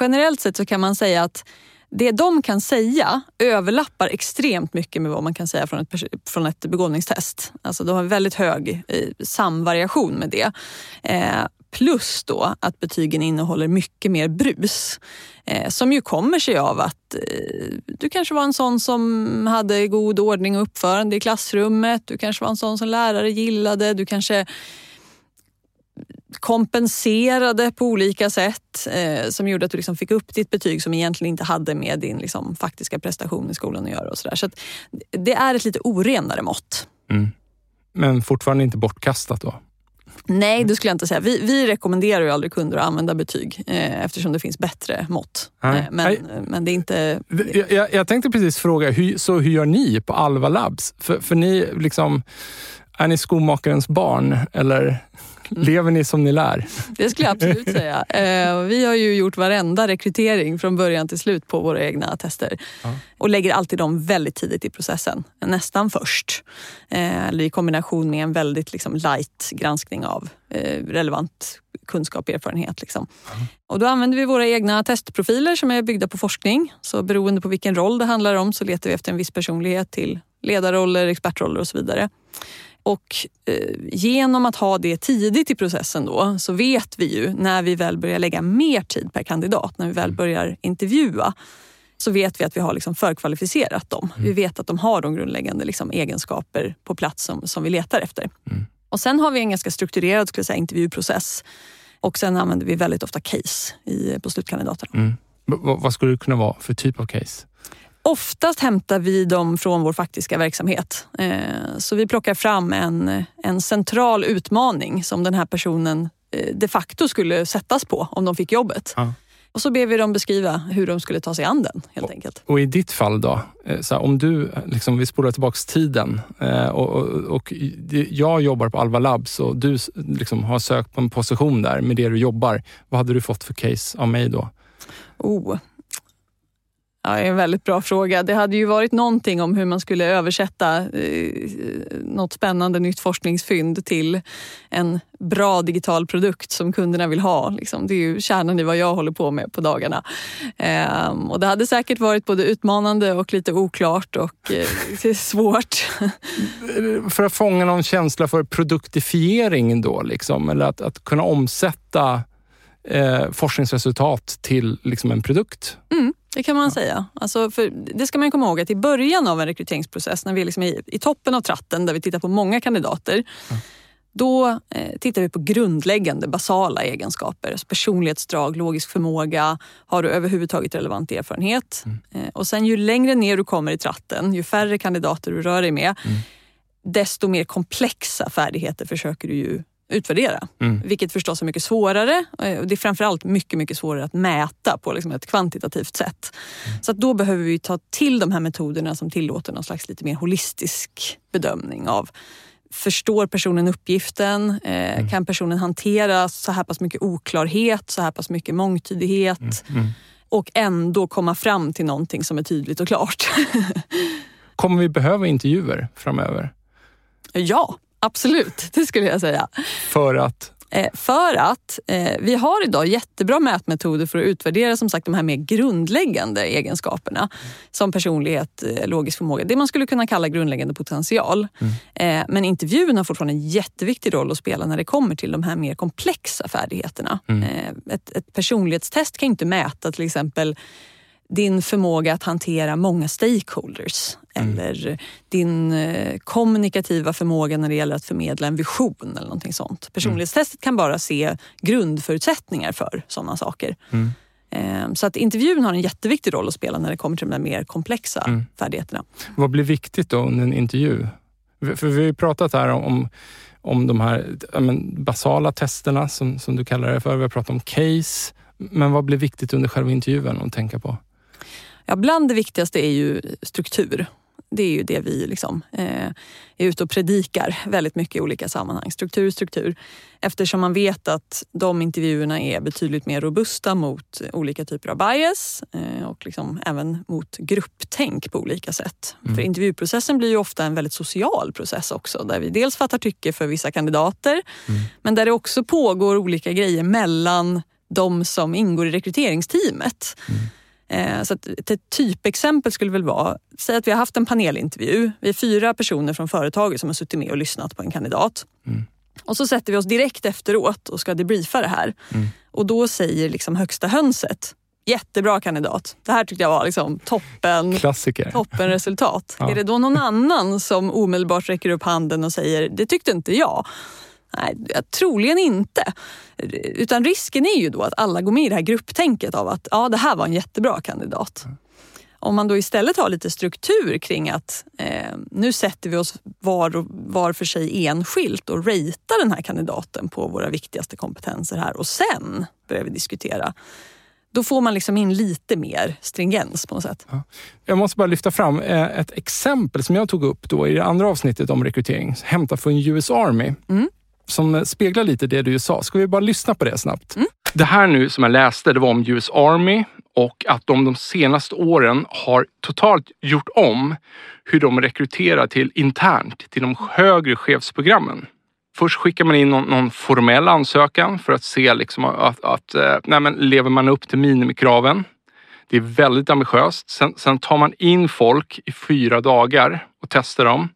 Speaker 2: generellt sett så kan man säga att det de kan säga överlappar extremt mycket med vad man kan säga från ett, från ett begåvningstest. Alltså de har väldigt hög eh, samvariation med det. Plus då att betygen innehåller mycket mer brus. Eh, som ju kommer sig av att eh, du kanske var en sån som hade god ordning och uppförande i klassrummet. Du kanske var en sån som lärare gillade. Du kanske kompenserade på olika sätt eh, som gjorde att du liksom fick upp ditt betyg som egentligen inte hade med din liksom, faktiska prestation i skolan att göra. Och så där. så det är ett lite orenare mått.
Speaker 1: Mm. Men fortfarande inte bortkastat då?
Speaker 2: Nej, det skulle jag inte säga. Vi, vi rekommenderar ju aldrig kunder att använda betyg eh, eftersom det finns bättre mått. Eh, men, men det är inte...
Speaker 1: Jag, jag, jag tänkte precis fråga, hur, så hur gör ni på Alva Labs? För, för ni liksom, är ni skomakarens barn eller Lever ni som ni lär?
Speaker 2: Det skulle jag absolut säga. Eh, vi har ju gjort varenda rekrytering från början till slut på våra egna tester. Ja. Och lägger alltid dem väldigt tidigt i processen. Nästan först. Eh, eller i kombination med en väldigt liksom, light granskning av eh, relevant kunskap och erfarenhet. Liksom. Ja. Och då använder vi våra egna testprofiler som är byggda på forskning. Så beroende på vilken roll det handlar om så letar vi efter en viss personlighet till ledarroller, expertroller och så vidare. Och eh, genom att ha det tidigt i processen då så vet vi ju när vi väl börjar lägga mer tid per kandidat, när vi väl mm. börjar intervjua så vet vi att vi har liksom förkvalificerat dem. Mm. Vi vet att de har de grundläggande liksom egenskaper på plats som, som vi letar efter. Mm. Och Sen har vi en ganska strukturerad skulle säga, intervjuprocess och sen använder vi väldigt ofta case i, på slutkandidaterna. Mm.
Speaker 1: Vad skulle det kunna vara för typ av case?
Speaker 2: Oftast hämtar vi dem från vår faktiska verksamhet. Eh, så vi plockar fram en, en central utmaning som den här personen eh, de facto skulle sättas på om de fick jobbet. Ja. Och så ber vi dem beskriva hur de skulle ta sig an den helt
Speaker 1: och,
Speaker 2: enkelt.
Speaker 1: Och i ditt fall då, eh, så här, om du, liksom, vi spolar tillbaka tiden och, och, och, jag jobbar på Alva Labs och du liksom, har sökt på en position där med det du jobbar. Vad hade du fått för case av mig då?
Speaker 2: Oh, Ja, en väldigt bra fråga. Det hade ju varit någonting om hur man skulle översätta eh, något spännande nytt forskningsfynd till en bra digital produkt som kunderna vill ha. Liksom. Det är ju kärnan i vad jag håller på med på dagarna. Eh, och det hade säkert varit både utmanande och lite oklart och eh, *laughs* svårt. *laughs*
Speaker 1: för att fånga någon känsla för produktifiering då, liksom, eller att, att kunna omsätta eh, forskningsresultat till liksom en produkt?
Speaker 2: Mm. Det kan man ja. säga. Alltså för det ska man komma ihåg att i början av en rekryteringsprocess, när vi är liksom i, i toppen av tratten där vi tittar på många kandidater, ja. då eh, tittar vi på grundläggande basala egenskaper. Alltså personlighetsdrag, logisk förmåga. Har du överhuvudtaget relevant erfarenhet? Mm. Eh, och sen ju längre ner du kommer i tratten, ju färre kandidater du rör dig med, mm. desto mer komplexa färdigheter försöker du ju utvärdera. Mm. Vilket förstås är mycket svårare. Eh, det är framförallt mycket, mycket svårare att mäta på liksom ett kvantitativt sätt. Mm. Så då behöver vi ta till de här metoderna som tillåter någon slags lite mer holistisk bedömning av Förstår personen uppgiften? Eh, mm. Kan personen hantera så här pass mycket oklarhet, så här pass mycket mångtydighet? Mm. Mm. Och ändå komma fram till någonting som är tydligt och klart. *laughs*
Speaker 1: Kommer vi behöva intervjuer framöver?
Speaker 2: Ja, Absolut, *laughs* det skulle jag säga.
Speaker 1: För att?
Speaker 2: Eh, för att eh, vi har idag jättebra mätmetoder för att utvärdera som sagt de här mer grundläggande egenskaperna. Som personlighet, eh, logisk förmåga, det man skulle kunna kalla grundläggande potential. Mm. Eh, men intervjun har fortfarande en jätteviktig roll att spela när det kommer till de här mer komplexa färdigheterna. Mm. Eh, ett, ett personlighetstest kan inte mäta till exempel din förmåga att hantera många stakeholders mm. eller din eh, kommunikativa förmåga när det gäller att förmedla en vision eller någonting sånt. Personlighetstestet kan bara se grundförutsättningar för sådana saker. Mm. Eh, så att intervjun har en jätteviktig roll att spela när det kommer till de mer komplexa mm. färdigheterna.
Speaker 1: Vad blir viktigt då under en intervju? För vi har ju pratat här om, om de här men, basala testerna som, som du kallar det för. Vi har pratat om case. Men vad blir viktigt under själva intervjun att tänka på?
Speaker 2: Ja, bland det viktigaste är ju struktur. Det är ju det vi liksom, eh, är ute och predikar väldigt mycket i olika sammanhang. Struktur, struktur. Eftersom man vet att de intervjuerna är betydligt mer robusta mot olika typer av bias eh, och liksom även mot grupptänk på olika sätt. Mm. För intervjuprocessen blir ju ofta en väldigt social process också där vi dels fattar tycke för vissa kandidater mm. men där det också pågår olika grejer mellan de som ingår i rekryteringsteamet. Mm. Eh, så ett typexempel skulle väl vara, säg att vi har haft en panelintervju. Vi är fyra personer från företaget som har suttit med och lyssnat på en kandidat. Mm. Och så sätter vi oss direkt efteråt och ska debriefa det här. Mm. Och då säger liksom högsta hönset, jättebra kandidat. Det här tyckte jag var liksom toppen,
Speaker 1: Klassiker.
Speaker 2: toppen resultat. *laughs* Ja. Är det då någon annan som omedelbart räcker upp handen och säger, det tyckte inte jag. Nej, troligen inte. Utan risken är ju då att alla går med i det här grupptänket av att ja, det här var en jättebra kandidat. Om man då istället har lite struktur kring att eh, nu sätter vi oss var, var för sig enskilt och ratear den här kandidaten på våra viktigaste kompetenser här och sen börjar vi diskutera. Då får man liksom in lite mer stringens på något sätt. Ja.
Speaker 1: Jag måste bara lyfta fram eh, ett exempel som jag tog upp då i det andra avsnittet om rekrytering, hämtat från US Army. Mm som speglar lite det du sa. Ska vi bara lyssna på det snabbt? Mm. Det här nu som jag läste, det var om US Army och att de de senaste åren har totalt gjort om hur de rekryterar till internt till de högre chefsprogrammen. Först skickar man in någon, någon formell ansökan för att se liksom att, att eh, nej men, lever man upp till minimikraven. Det är väldigt ambitiöst. Sen, sen tar man in folk i fyra dagar och testar dem.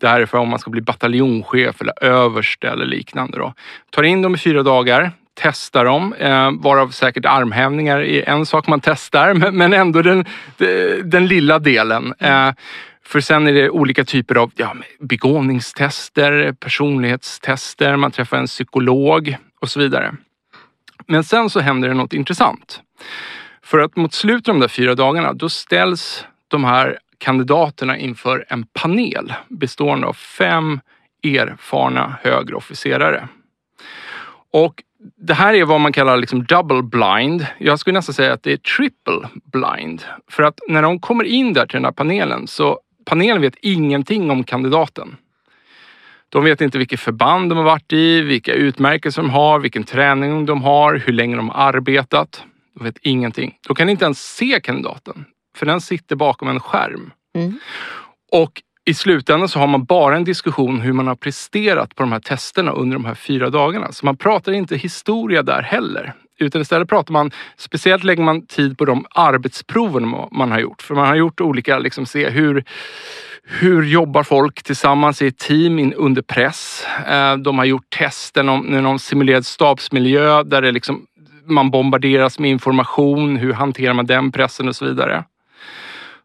Speaker 1: Det här är för om man ska bli bataljonschef eller överste eller liknande. Då. Tar in dem i fyra dagar, testar dem, eh, varav säkert armhävningar är en sak man testar, men, men ändå den, den lilla delen. Eh, för sen är det olika typer av ja, begåvningstester, personlighetstester, man träffar en psykolog och så vidare. Men sen så händer det något intressant. För att mot slutet av de där fyra dagarna, då ställs de här kandidaterna inför en panel bestående av fem erfarna högre officerare. Och det här är vad man kallar liksom double blind. Jag skulle nästan säga att det är triple blind. För att när de kommer in där till den här panelen så panelen vet ingenting om kandidaten. De vet inte vilket förband de har varit i, vilka utmärkelser de har, vilken träning de har, hur länge de har arbetat. De vet ingenting. De kan inte ens se kandidaten. För den sitter bakom en skärm. Mm. Och i slutändan så har man bara en diskussion hur man har presterat på de här testerna under de här fyra dagarna. Så man pratar inte historia där heller. Utan istället pratar man, speciellt lägger man tid på de arbetsproven man har gjort. För man har gjort olika, liksom se hur, hur jobbar folk tillsammans i ett team under press? Eh, de har gjort tester om någon simulerad stabsmiljö där det liksom, man bombarderas med information. Hur hanterar man den pressen och så vidare.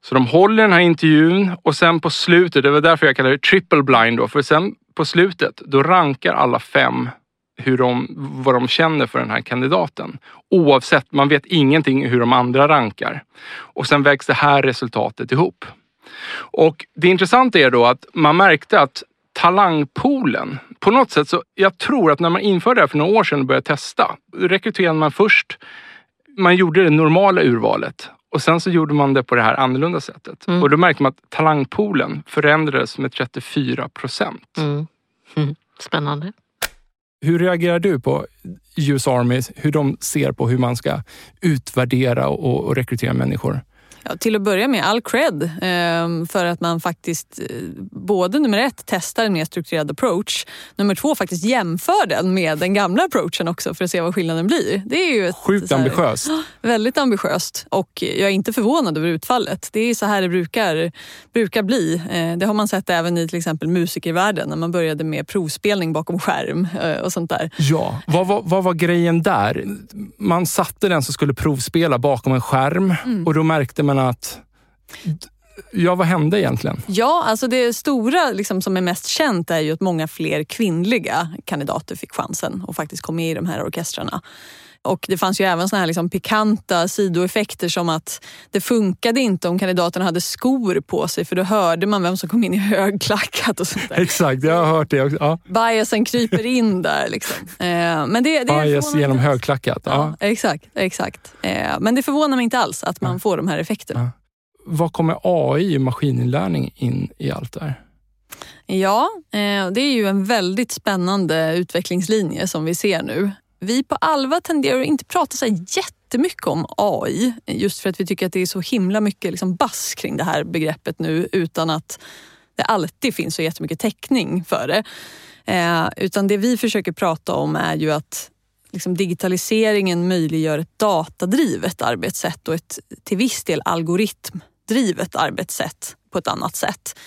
Speaker 1: Så de håller den här intervjun och sen på slutet, det var därför jag kallar det triple blind då, för sen på slutet då rankar alla fem hur de, vad de känner för den här kandidaten. Oavsett, man vet ingenting hur de andra rankar. Och sen vägs det här resultatet ihop. Och det intressanta är då att man märkte att talangpoolen, på något sätt så, jag tror att när man införde det här för några år sedan och började testa, rekryterade man först man gjorde det normala urvalet och sen så gjorde man det på det här annorlunda sättet. Mm. Och då märkte man att talangpoolen förändrades med 34 procent. Mm.
Speaker 3: Mm. Spännande.
Speaker 1: Hur reagerar du på US Army, hur de ser på hur man ska utvärdera och, och rekrytera människor?
Speaker 2: Ja, till att börja med, all cred eh, för att man faktiskt eh, både nummer ett testar en mer strukturerad approach, nummer två faktiskt jämför den med den gamla approachen också för att se vad skillnaden blir. Det är ju ett,
Speaker 1: Sjukt här, ambitiöst. *gasps*
Speaker 2: Väldigt ambitiöst och jag är inte förvånad över utfallet. Det är så här det brukar, brukar bli. Eh, det har man sett även i till exempel musikervärlden när man började med provspelning bakom skärm eh, och sånt där.
Speaker 1: Ja, vad, vad, vad, var grejen där? Man satte den som skulle provspela bakom en skärm mm. och då märkte menar att Ja, vad hände egentligen?
Speaker 2: Ja, alltså det stora liksom, som är mest känt är ju att många fler kvinnliga kandidater fick chansen och faktiskt kom med i de här orkestrarna. Och det fanns ju även såna här liksom pikanta sidoeffekter som att det funkade inte om kandidaterna hade skor på sig för då hörde man vem som kom in i högklackat och sånt där.
Speaker 1: Exakt, jag har hört det också. Ja.
Speaker 2: Biasen kryper in där. Liksom. Eh, men det, det
Speaker 1: Bias genom högklackat. Ja.
Speaker 2: ja. exakt, exakt. Eh, men det förvånar mig inte alls att man får de här effekterna.
Speaker 1: vad kommer AI och maskininlärning in i allt det här?
Speaker 2: Ja, eh, det är ju en väldigt spännande utvecklingslinje som vi ser nu. Vi på Alva tenderar att inte prata så jättemycket om AI just för att vi tycker att det är så himla mycket liksom bass kring det här begreppet nu utan att det alltid finns så jättemycket täckning för det. Eh, utan det vi försöker prata om är ju att liksom digitaliseringen möjliggör ett datadrivet arbetssätt och ett till viss del algoritmdrivet arbetssätt på ett annat sätt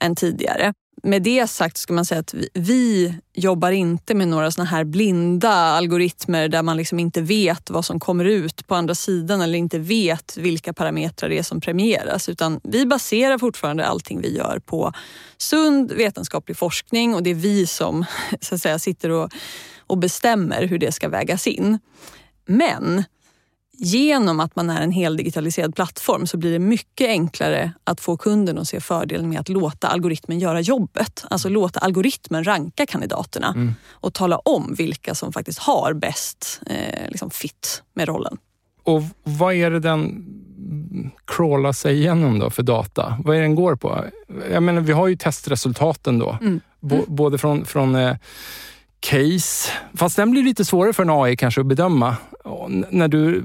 Speaker 2: än tidigare. Med det sagt ska man säga att vi, vi jobbar inte med några såna här blinda algoritmer där man liksom inte vet vad som kommer ut på andra sidan eller inte vet vilka parametrar det är som premieras. Utan vi baserar fortfarande allting vi gör på sund vetenskaplig forskning och det är vi som *laughs* så att säga, sitter och, och bestämmer hur det ska vägas in. Men genom att man är en heldigitaliserad plattform så blir det mycket enklare att få kunden att se fördelen med att låta algoritmen göra jobbet. Alltså låta algoritmen ranka kandidaterna mm. och tala om vilka som faktiskt har bäst eh, liksom fit med rollen.
Speaker 1: Och vad är det den crawlar sig igenom då för data? Vad är det den går på? Jag menar, vi har ju testresultaten då. Mm. Mm. Både från, från eh, case. Fast den blir lite svårare för en AI kanske att bedöma. När du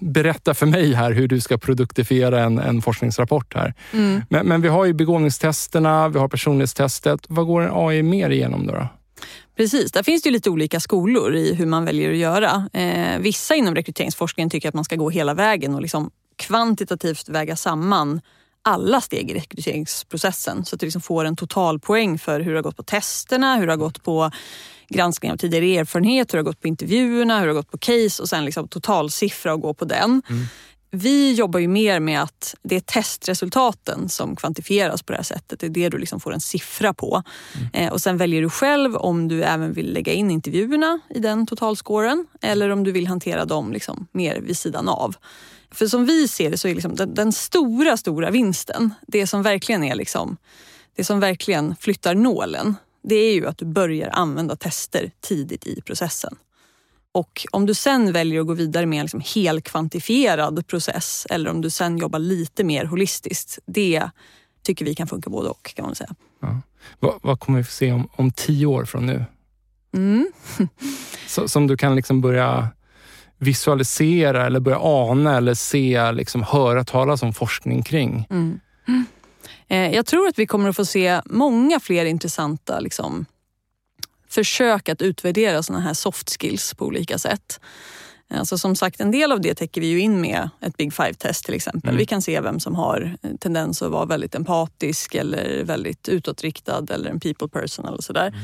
Speaker 1: berättar för mig här hur du ska produktifiera en, en forskningsrapport här. Mm. Men, men, vi har ju begåvningstesterna, vi har personlighetstestet. Vad går en AI mer igenom då? då?
Speaker 2: Precis, där finns det lite olika skolor i hur man väljer att göra. Eh, vissa inom rekryteringsforskningen tycker att man ska gå hela vägen och liksom kvantitativt väga samman alla steg i rekryteringsprocessen så att du liksom får en totalpoäng för hur det har gått på testerna, hur det har gått på granskning av tidigare erfarenhet, hur det har gått på intervjuerna, hur det har gått på case och sen liksom totalsiffra och gå på den. Mm. Vi jobbar ju mer med att det är testresultaten som kvantifieras på det här sättet. Det är det du liksom får en siffra på. Mm. Eh, och Sen väljer du själv om du även vill lägga in intervjuerna i den totalscoren eller om du vill hantera dem liksom mer vid sidan av. För som vi ser det så är liksom den, den, stora, stora vinsten, det som verkligen är liksom, det som verkligen flyttar nålen, det är ju att du börjar använda tester tidigt i processen. Och om du sen väljer att gå vidare med en liksom helkvantifierad process eller om du sen jobbar lite mer holistiskt, det tycker vi kan funka både och kan man säga. Ja.
Speaker 1: Vad, vad, kommer vi få se om, om tio år från nu? Mm. *laughs* Så, som du kan liksom börja visualisera eller börja ana eller se, liksom, höra talas om forskning kring? Mm. Mm.
Speaker 2: Jag tror att vi kommer att få se många fler intressanta liksom, försök att utvärdera såna här soft skills på olika sätt. Alltså som sagt, en del av det täcker vi ju in med ett Big Five-test till exempel. Mm. Vi kan se vem som har tendens att vara väldigt empatisk eller väldigt utåtriktad eller en people person eller sådär. Mm.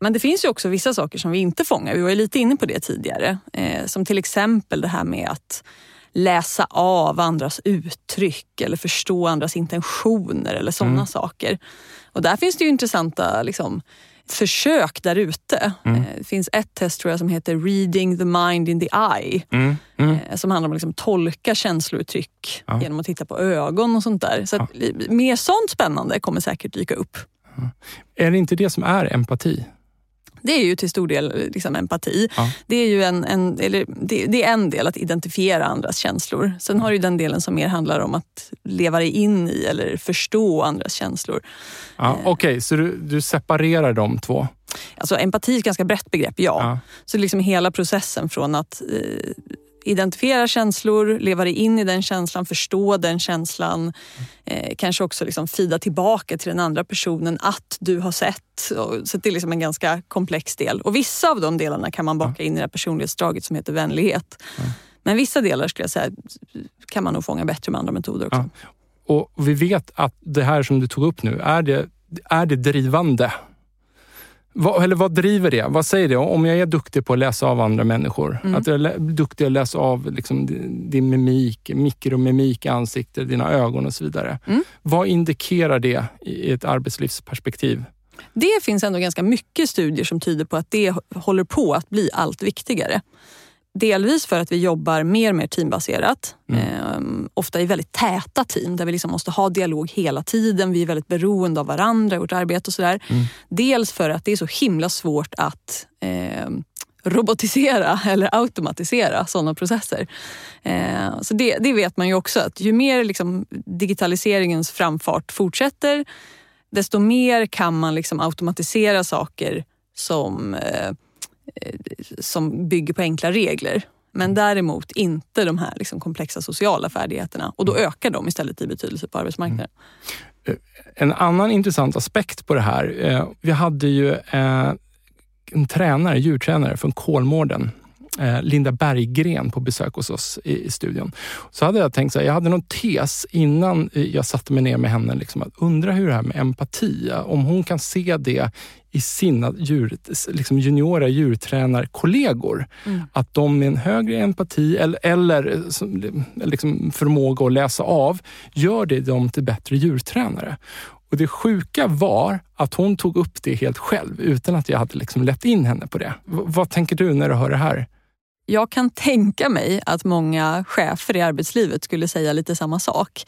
Speaker 2: Men det finns ju också vissa saker som vi inte fångar. Vi var ju lite inne på det tidigare. Eh, som till exempel det här med att läsa av andras uttryck eller förstå andras intentioner eller sådana mm. saker. Och där finns det ju intressanta liksom, försök där ute. Mm. Eh, det finns ett test tror jag som heter Reading the mind in the eye. Mm. Mm. Eh, som handlar om att liksom tolka känslouttryck ja. genom att titta på ögon och sånt där. Så ja. mer sånt spännande kommer säkert dyka upp.
Speaker 1: Är det inte det som är empati?
Speaker 2: Det är ju till stor del liksom empati. Ja. Det, är ju en, en, eller det, det, är en del att identifiera andras känslor. Sen har du den delen som mer handlar om att leva dig in i eller förstå andras känslor.
Speaker 1: Ja, Okej, okay, så du, du separerar de två?
Speaker 2: Alltså empati är ett ganska brett begrepp, ja. ja. Så liksom hela processen från att eh, identifiera känslor, leva dig in i den känslan, förstå den känslan. Eh, kanske också liksom fida tillbaka till den andra personen att du har sett. Så det är liksom en ganska komplex del. Och vissa av de delarna kan man baka in i det här personlighetsdraget som heter vänlighet. Men vissa delar skulle jag säga kan man nog fånga bättre med andra metoder också. Ja.
Speaker 1: Och vi vet att det här som du tog upp nu, är det, är det drivande vad, eller vad driver det? Vad säger det? Om jag är duktig på att läsa av andra människor, mm. att jag är duktig att läsa av liksom din mimik, mikromimik i ansiktet, dina ögon och så vidare. Mm. Vad indikerar det i ett arbetslivsperspektiv?
Speaker 2: Det finns ändå ganska mycket studier som tyder på att det håller på att bli allt viktigare. Delvis för att vi jobbar mer och mer teambaserat. Mm. Eh, ofta i väldigt täta team där vi liksom måste ha dialog hela tiden. Vi är väldigt beroende av varandra i vårt arbete och sådär. Mm. Dels för att det är så himla svårt att eh, robotisera *laughs* eller automatisera sådana processer. Eh, så det, det, vet man ju också att ju mer liksom, digitaliseringens framfart fortsätter desto mer kan man liksom automatisera saker som, eh, som bygger på enkla regler. Men däremot inte de här liksom komplexa sociala färdigheterna och då mm. ökar de istället i betydelse på arbetsmarknaden.
Speaker 1: Mm. Eh, en annan intressant aspekt på det här. Eh, vi hade ju eh, en tränare, djurtränare från Kolmården Eh, Linda Berggren på besök hos oss i, i studion. Så hade jag tänkt så här, jag hade någon tes innan jag satte mig ner med henne. Liksom, att undra hur det här med empati, om hon kan se det i sina djur, liksom juniora djurtränarkollegor. Mm. Att de med en högre empati eller, eller liksom förmåga att läsa av, gör det dem till bättre djurtränare. Och Det sjuka var att hon tog upp det helt själv utan att jag hade liksom lett in henne på det. V vad tänker du när du hör det här?
Speaker 2: Jag kan tänka mig att många chefer i arbetslivet skulle säga lite samma sak.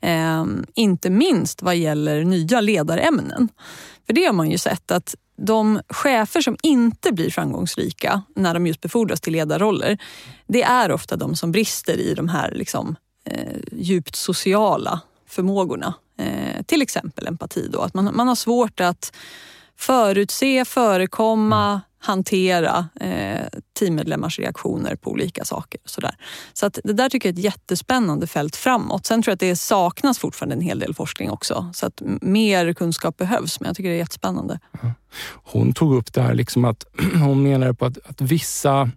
Speaker 2: Eh, inte minst vad gäller nya ledarämnen. För det har man ju sett att de chefer som inte blir framgångsrika när de just befordras till ledarroller, det är ofta de som brister i de här liksom, eh, djupt sociala förmågorna. Eh, till exempel empati. Då. Att man, man har svårt att förutse, förekomma, mm hantera eh, teammedlemmars reaktioner på olika saker. Och sådär. Så att det där tycker jag är ett jättespännande fält framåt. Sen tror jag att det saknas fortfarande en hel del forskning också. Så att mer kunskap behövs, men jag tycker det är jättespännande. Mm.
Speaker 1: Hon tog upp det här liksom att *clears throat* hon menar på att, att vissa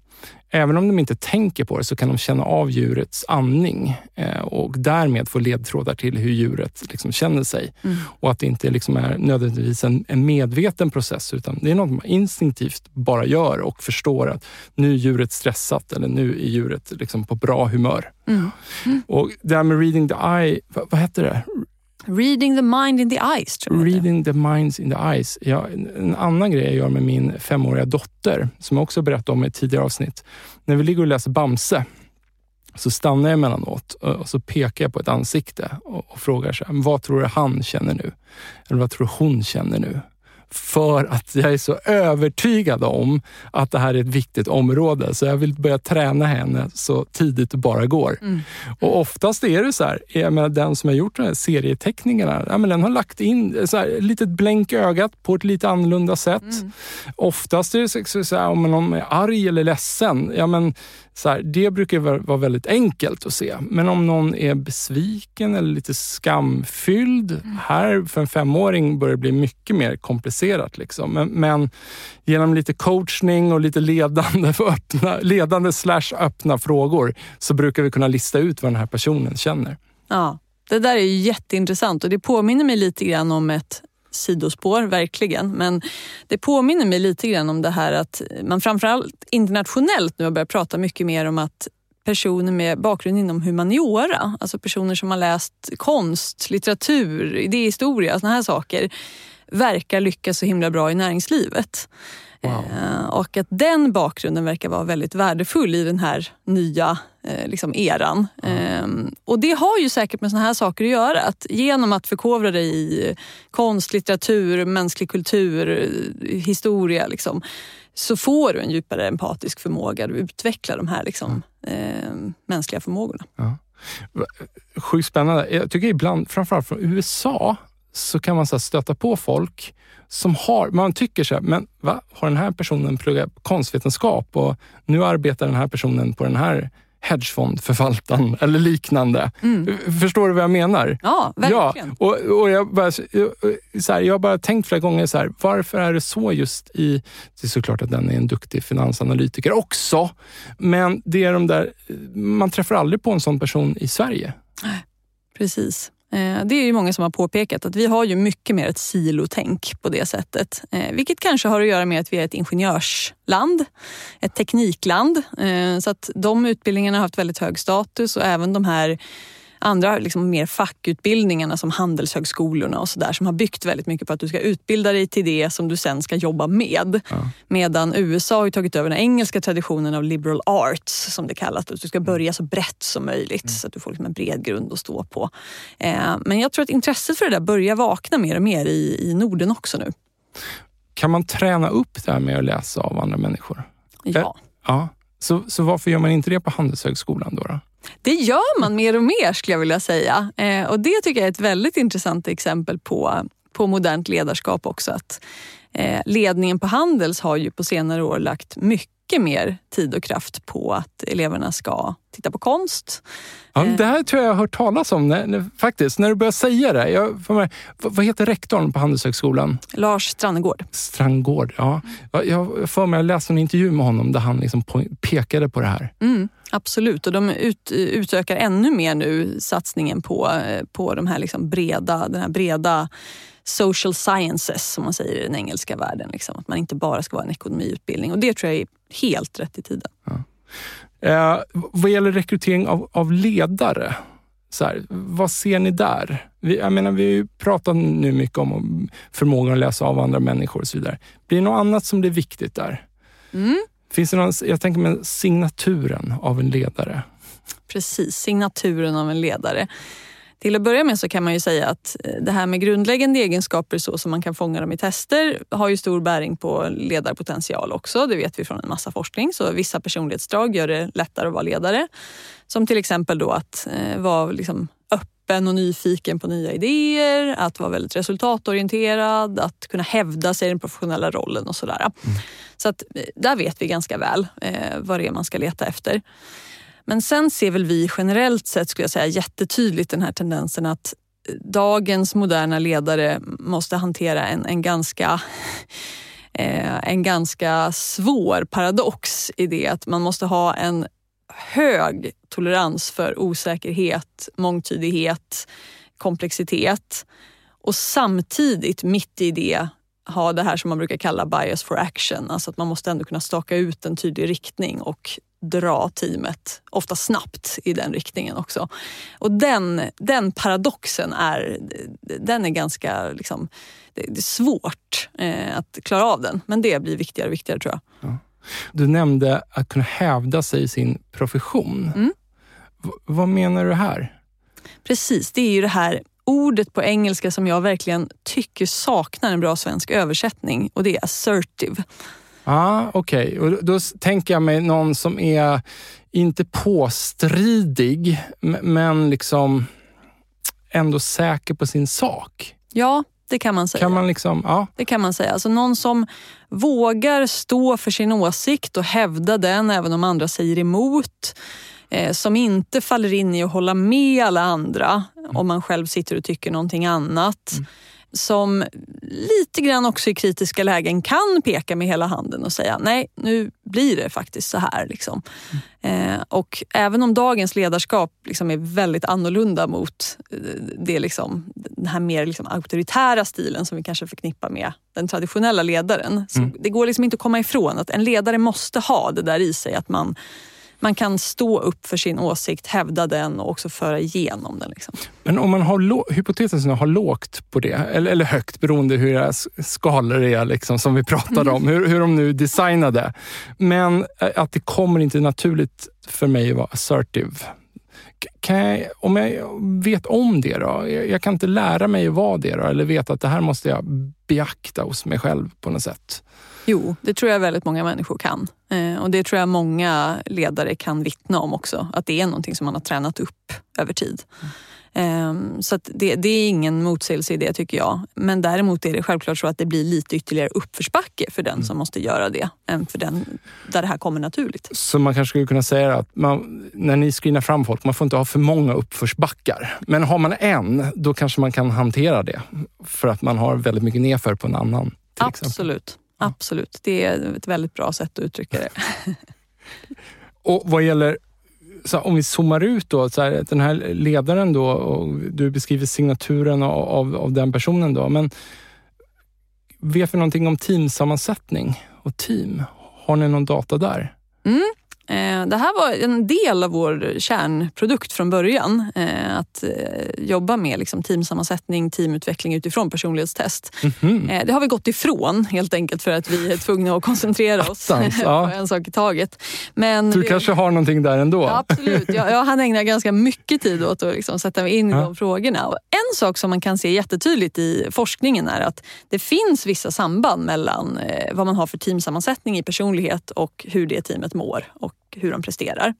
Speaker 1: Även om de inte tänker på det så kan de känna av djurets andning eh, och därmed få ledtrådar till hur djuret liksom känner sig. Mm. Och att det inte liksom är nödvändigtvis en, en, medveten process utan det är något man instinktivt bara gör och förstår att nu är djuret stressat eller nu är djuret liksom på bra humör. Mm. Mm. Och det här med reading the eye, vad, vad heter det?
Speaker 2: Reading the mind in the eyes.
Speaker 1: Tror jag Reading the minds in the eyes. Ja, en annan grej jag gör med min femåriga dotter, som jag också berättade om i ett tidigare avsnitt. När vi ligger och läser Bamse, så stannar jag emellanåt och så pekar jag på ett ansikte och, och frågar så här, vad tror du han känner nu? Eller vad tror du hon känner nu? För att jag är så övertygad om att det här är ett viktigt område. Så jag vill börja träna henne så tidigt det bara går. Mm. Och oftast är det så här, jag menar, den som har gjort de här serieteckningarna, ja, men den har lagt in så här, litet blänk ögat på ett lite annorlunda sätt. Mm. Oftast är det så, här, om någon är arg eller ledsen, ja men så här, det brukar vara väldigt enkelt att se. Men om någon är besviken eller lite skamfylld. Mm. Här för en femåring börjar det bli mycket mer komplicerat. Liksom. Men, men, genom lite coachning och lite ledande, öppna, ledande slash öppna frågor så brukar vi kunna lista ut vad den här personen känner.
Speaker 2: Ja, det där är jätteintressant och det påminner mig lite grann om ett sidospår, verkligen. Men det påminner mig lite grann om det här att man framförallt internationellt nu har börjat prata mycket mer om att personer med bakgrund inom humaniora, alltså personer som har läst konst, litteratur, idéhistoria, såna här saker, verkar lyckas så himla bra i näringslivet. Wow. Eh, och att den bakgrunden verkar vara väldigt värdefull i den här nya eh, liksom eran. Mm. Och det har ju säkert med såna här saker att göra. Att genom att förkovra dig i konst, litteratur, mänsklig kultur, historia liksom, så får du en djupare empatisk förmåga. att utveckla de här liksom, mm. mänskliga förmågorna. Ja.
Speaker 1: Sjukt spännande. Jag tycker ibland, framförallt från USA, så kan man så stöta på folk som har, man tycker så här, men va? Har den här personen pluggat konstvetenskap och nu arbetar den här personen på den här hedgefondförvaltaren *laughs* eller liknande. Mm. Förstår du vad jag menar?
Speaker 2: Ja, verkligen.
Speaker 1: Ja, och, och jag, bara, så här, jag har bara tänkt flera gånger, så här, varför är det så just i... Det är såklart att den är en duktig finansanalytiker också, men det är de där... Man träffar aldrig på en sån person i Sverige.
Speaker 2: Precis. Eh, det är ju många som har påpekat att vi har ju mycket mer ett silotänk på det sättet. Eh, vilket kanske har att göra med att vi är ett ingenjörsland, ett teknikland. Eh, så att de utbildningarna har haft väldigt hög status och även de här andra liksom mer fackutbildningarna som handelshögskolorna och sådär som har byggt väldigt mycket på att du ska utbilda dig till det som du sen ska jobba med. Ja. Medan USA har tagit över den engelska traditionen av liberal arts som det kallas. Att du ska börja så brett som möjligt mm. så att du får liksom en bred grund att stå på. Eh, men jag tror att intresset för det där börjar vakna mer och mer i, i Norden också nu.
Speaker 1: Kan man träna upp det här med att läsa av andra människor?
Speaker 2: Ja.
Speaker 1: Ja. Så, så varför gör man inte det på Handelshögskolan då? då?
Speaker 2: Det gör man mer och mer skulle jag vilja säga. Eh, och Det tycker jag är ett väldigt intressant exempel på, på modernt ledarskap också. Att, eh, ledningen på Handels har ju på senare år lagt mycket mer tid och kraft på att eleverna ska titta på konst.
Speaker 1: Ja,
Speaker 2: Eh.
Speaker 1: det här tror jag jag har hört talas om när, när, faktiskt. När du börjar säga det. Jag, mig, vad, vad heter rektorn på Handelshögskolan?
Speaker 2: Lars Strannegård.
Speaker 1: Strandgård. Ja. Jag, jag får mig, jag läste en intervju med honom där han liksom pekade på det här.
Speaker 2: Mm, absolut, och de ut, utökar ännu mer nu satsningen på, eh, på de här liksom breda, den här breda social sciences som man säger i den engelska världen. Liksom. Att man inte bara ska vara en ekonomiutbildning och det tror jag helt rätt i tiden.
Speaker 1: Eh, vad gäller rekrytering av, av ledare, så här, vad ser ni där? Vi, jag menar, vi pratat nu mycket om, förmågan att läsa av andra människor och så vidare. Blir det något annat som blir viktigt där?
Speaker 2: Mm.
Speaker 1: Finns det någon, jag tänker med signaturen av en ledare.
Speaker 2: Precis, signaturen av en ledare. Till att börja med så kan man ju säga att eh, det här med grundläggande egenskaper så som man kan fånga dem i tester har ju stor bäring på ledarpotential också. Det vet vi från en massa forskning. Så vissa personlighetsdrag gör det lättare att vara ledare. Som till exempel då att eh, vara liksom öppen och nyfiken på nya idéer, att vara väldigt resultatorienterad, att kunna hävda sig i den professionella rollen och sådär. Så att eh, där vet vi ganska väl eh, vad det är man ska leta efter. Men sen ser väl vi generellt sett skulle jag säga jättetydligt den här tendensen att eh, dagens moderna ledare måste hantera en, en ganska *laughs* eh, en ganska svår paradox i det att man måste ha en hög tolerans för osäkerhet, mångtydighet, komplexitet och samtidigt mitt i det ha det här som man brukar kalla bias for action. Alltså att man måste ändå kunna staka ut en tydlig riktning och dra teamet, ofta snabbt, i den riktningen också. Och den, den paradoxen är, den är ganska liksom, det är svårt eh, att klara av den. Men det blir viktigare och viktigare tror jag.
Speaker 1: Du nämnde att kunna hävda sig i sin profession.
Speaker 2: Mm.
Speaker 1: Vad menar du här?
Speaker 2: Precis, det är ju det här ordet på engelska som jag verkligen tycker saknar en bra svensk översättning och det är assertive.
Speaker 1: Ja, ah, okej. Och då, tänker jag mig någon som är inte påstridig, men liksom ändå säker på sin sak.
Speaker 2: Ja, det kan man säga.
Speaker 1: Kan man liksom, ja.
Speaker 2: Det kan man säga. Alltså någon som vågar stå för sin åsikt och hävda den även om andra säger emot. Eh, som inte faller in i att hålla med alla andra om man själv sitter och tycker någonting annat. Som lite grann också i kritiska lägen kan peka med hela handen och säga nej, nu blir det faktiskt så här. Liksom. Eh, och även om dagens ledarskap liksom är väldigt annorlunda mot eh, det liksom, den här mer liksom auktoritära stilen som vi kanske förknippar med den traditionella ledaren. Så Det går liksom inte att komma ifrån att en ledare måste ha det där i sig. Att man, man kan stå upp för sin åsikt, hävda den och också föra igenom den. Liksom.
Speaker 1: Men om man har hypotesen hypotetiskt har lågt på det, eller, eller högt beroende hur era skalor är liksom, som vi pratade om, hur, hur de nu designade. Men eh, att det kommer inte naturligt för mig att vara assertive. Kan jag, om jag vet om det då? Jag, jag kan inte lära mig att vara det då, eller veta att det här måste jag beakta hos mig själv på något sätt.
Speaker 2: Jo, det tror jag väldigt många människor kan. Eh, och det tror jag många ledare kan vittna om också. Att det är någonting som man har tränat upp över tid. Eh, så det, det är ingen motsägelse i det tycker jag. Men däremot är det självklart så att det blir lite ytterligare uppförsbacke för den som måste göra det än för den där det här kommer naturligt.
Speaker 1: Så man kanske skulle kunna säga att man, när ni screenar fram folk, man får inte ha för många uppförsbackar. Men har man en, då kanske man kan hantera det. För att man har väldigt mycket nedför på en annan. Till exempel.
Speaker 2: Absolut. Det är ett väldigt bra sätt att uttrycka det. *laughs*
Speaker 1: Och vad gäller, så här, om vi zoomar ut då, så här, den här ledaren då, och du beskriver signaturen av, av, av den personen då, men vet vi någonting om teamsammansättning och team? Har ni någon data där?
Speaker 2: Eh, det här var en del av vår kärnprodukt från början. Eh, att eh, jobba med liksom teamsammansättning, teamutveckling utifrån personlighetstest.
Speaker 1: Mhm.
Speaker 2: Det har vi gått ifrån helt enkelt för att vi är tvungna att koncentrera oss
Speaker 1: Attans, *laughs*
Speaker 2: på
Speaker 1: ja.
Speaker 2: en sak i taget. Men
Speaker 1: Du
Speaker 2: vi-
Speaker 1: kanske har någonting där ändå?
Speaker 2: Ja, absolut. Jag, jag hann ägna ganska mycket tid åt att liksom sätta mig in i
Speaker 1: Ja.
Speaker 2: de frågorna. Och en sak som man kan se jättetydligt i forskningen är att det finns vissa samband mellan eh, vad man har för teamsammansättning i personlighet och hur det teamet mår och hur de presterar.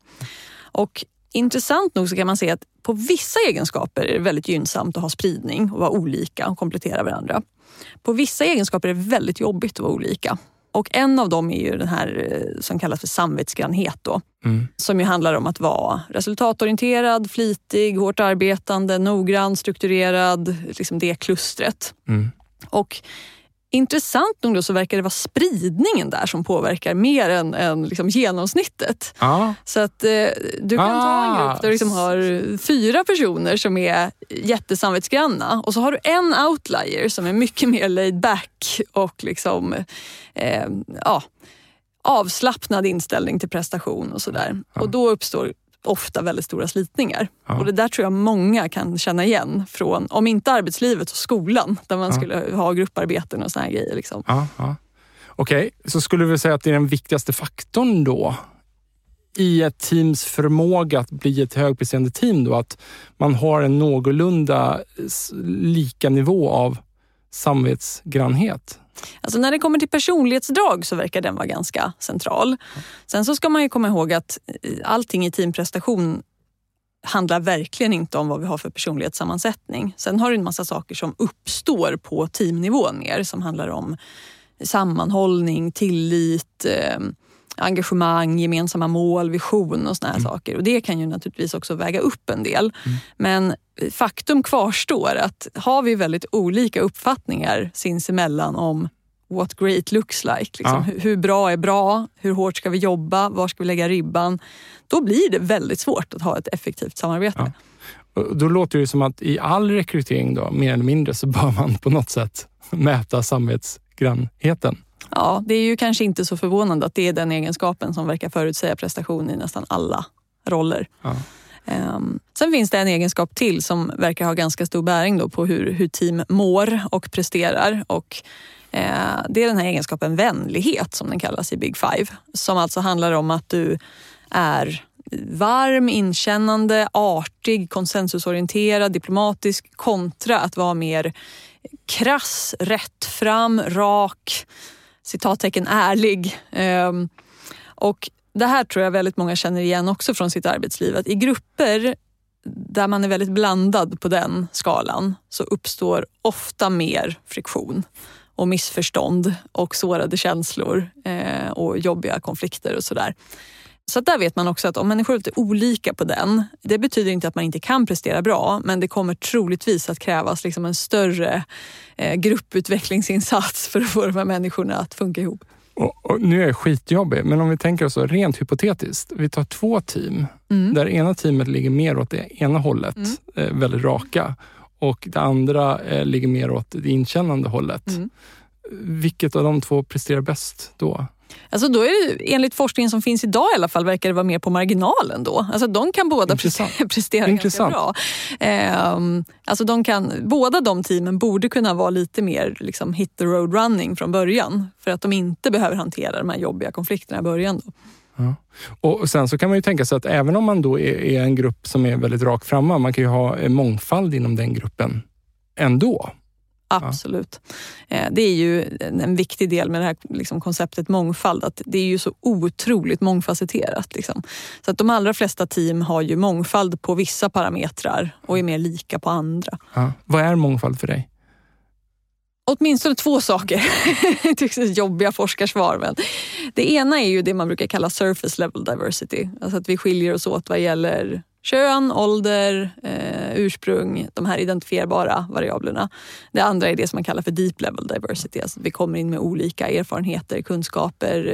Speaker 2: Och Intressant nog så kan man se att på vissa egenskaper är det väldigt gynnsamt att ha spridning och vara olika och komplettera varandra. På vissa egenskaper är det väldigt jobbigt att vara olika. Och en av dem är ju den här eh, som kallas för samvetsgrannhet. Då
Speaker 1: Mm.
Speaker 2: som ju handlar om att vara resultatorienterad, flitig, hårt arbetande, noggrann, strukturerad. Liksom det klustret.
Speaker 1: Mm.
Speaker 2: Och intressant nog då så verkar det vara spridningen där som påverkar mer än, än liksom genomsnittet.
Speaker 1: Ja.
Speaker 2: Så att eh, du kan ta en
Speaker 1: Ah.
Speaker 2: grupp där du liksom har fyra personer som är jättesamvetsgranna och så har du en outlier som är mycket mer laid back och liksom, eh, ja, avslappnad inställning till prestation och sådär. Och då uppstår ofta väldigt stora slitningar.
Speaker 1: Ja.
Speaker 2: Och det där tror jag många kan känna igen från, om inte arbetslivet, så skolan där man
Speaker 1: Ja.
Speaker 2: skulle ha grupparbeten och såna här grejer. Liksom.
Speaker 1: Ja, ja. Okej, så skulle vi säga att det är den viktigaste faktorn då i ett teams förmåga att bli ett högpresterande team då, att man har en någorlunda lika nivå av samvetsgrannhet?
Speaker 2: Alltså när det kommer till personlighetsdrag så verkar den vara ganska central. Sen så ska man ju komma ihåg att eh, allting i teamprestation handlar verkligen inte om vad vi har för personlighetssammansättning. Sen har du en massa saker som uppstår på teamnivå mer som handlar om sammanhållning, tillit, eh, engagemang, gemensamma mål, vision och såna här saker. Och det kan ju naturligtvis också väga upp en del. Men faktum kvarstår att har vi väldigt olika uppfattningar sinsemellan om what great looks like. Liksom.
Speaker 1: Ja.
Speaker 2: Hur, bra är bra? Hur hårt ska vi jobba? Var ska vi lägga ribban? Då blir det väldigt svårt att ha ett effektivt samarbete.
Speaker 1: Ja. Då låter det som att i all rekrytering, då, mer eller mindre, så bör man på något sätt *laughs* mäta samvetsgrannheten.
Speaker 2: Ja, det är ju kanske inte så förvånande att det är den egenskapen som verkar förutsäga prestation i nästan alla roller.
Speaker 1: Ja.
Speaker 2: Ehm, sen finns det en egenskap till som verkar ha ganska stor bäring då på hur, hur team mår och presterar. Och, eh, det är den här egenskapen vänlighet som den kallas i Big Five. Som alltså handlar om att du är varm, inkännande, artig, konsensusorienterad, diplomatisk kontra att vara mer krass, rättfram, rak, citattecken ärlig. Ehm, och det här tror jag väldigt många känner igen också från sitt arbetsliv. Att I grupper där man är väldigt blandad på den skalan så uppstår ofta mer friktion och missförstånd och sårade känslor eh, och jobbiga konflikter och sådär. Så där vet man också att om människor är lite olika på den, det betyder inte att man inte kan prestera bra, men det kommer troligtvis att krävas liksom en större eh, grupputvecklingsinsats för att få de här människorna att funka ihop.
Speaker 1: Och, och nu är jag skitjobbig, men om vi tänker oss rent hypotetiskt. Vi tar två team,
Speaker 2: Mm.
Speaker 1: där ena teamet ligger mer åt det ena hållet,
Speaker 2: Mm.
Speaker 1: eh, väldigt raka, och det andra eh, ligger mer åt det inkännande hållet.
Speaker 2: Mm.
Speaker 1: Vilket av de två presterar bäst då?
Speaker 2: Alltså då är det, enligt forskningen som finns idag i alla fall verkar det vara mer på marginalen då. Alltså de kan båda
Speaker 1: Intressant. *laughs*
Speaker 2: prestera,
Speaker 1: Intressant.
Speaker 2: ganska bra. Ehm, alltså de kan, båda de teamen borde kunna vara lite mer liksom, hit the road running från början. För att de inte behöver hantera de här jobbiga konflikterna i början. Då.
Speaker 1: Och sen så kan man ju tänka sig att även om man då är, är en grupp som är väldigt rakt framma, man kan ju ha eh, mångfald inom den gruppen ändå.
Speaker 2: Absolut. Eh, Det är ju en viktig del med det här liksom, konceptet mångfald. Att det är ju så otroligt mångfacetterat. Liksom. Så att de allra flesta team har ju mångfald på vissa parametrar och är mer lika på andra.
Speaker 1: Ja. Vad är mångfald för dig?
Speaker 2: Åtminstone två saker. *laughs* Det tycks jobbiga forskarsvar. Men det ena är ju det man brukar kalla surface level diversity. Alltså att vi skiljer oss åt vad gäller kön, ålder, eh, ursprung, de här identifierbara variablerna. Det andra är det som man kallar för deep level diversity. Alltså att vi kommer in med olika erfarenheter, kunskaper,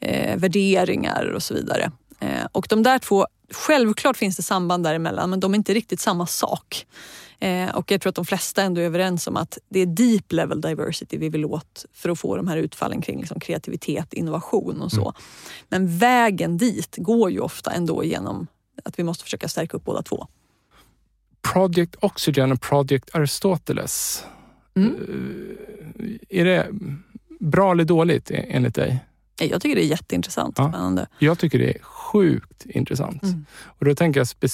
Speaker 2: eh, eh, värderingar och så vidare. Eh, och de där två, självklart finns det samband däremellan men de är inte riktigt samma sak. Eh, och jag tror att de flesta ändå är överens om att det är deep level diversity vi vill åt för att få de här utfallen kring liksom kreativitet, innovation och så. Mm. Men vägen dit går ju ofta ändå genom att vi måste försöka stärka upp båda två.
Speaker 1: Project Oxygen och Project Aristoteles. Mm. Eh, är det bra eller dåligt enligt dig?
Speaker 2: Jag tycker det är jätteintressant. Ja. Spännande.
Speaker 1: Jag tycker det är sjukt intressant. Mm. Och då tänker jag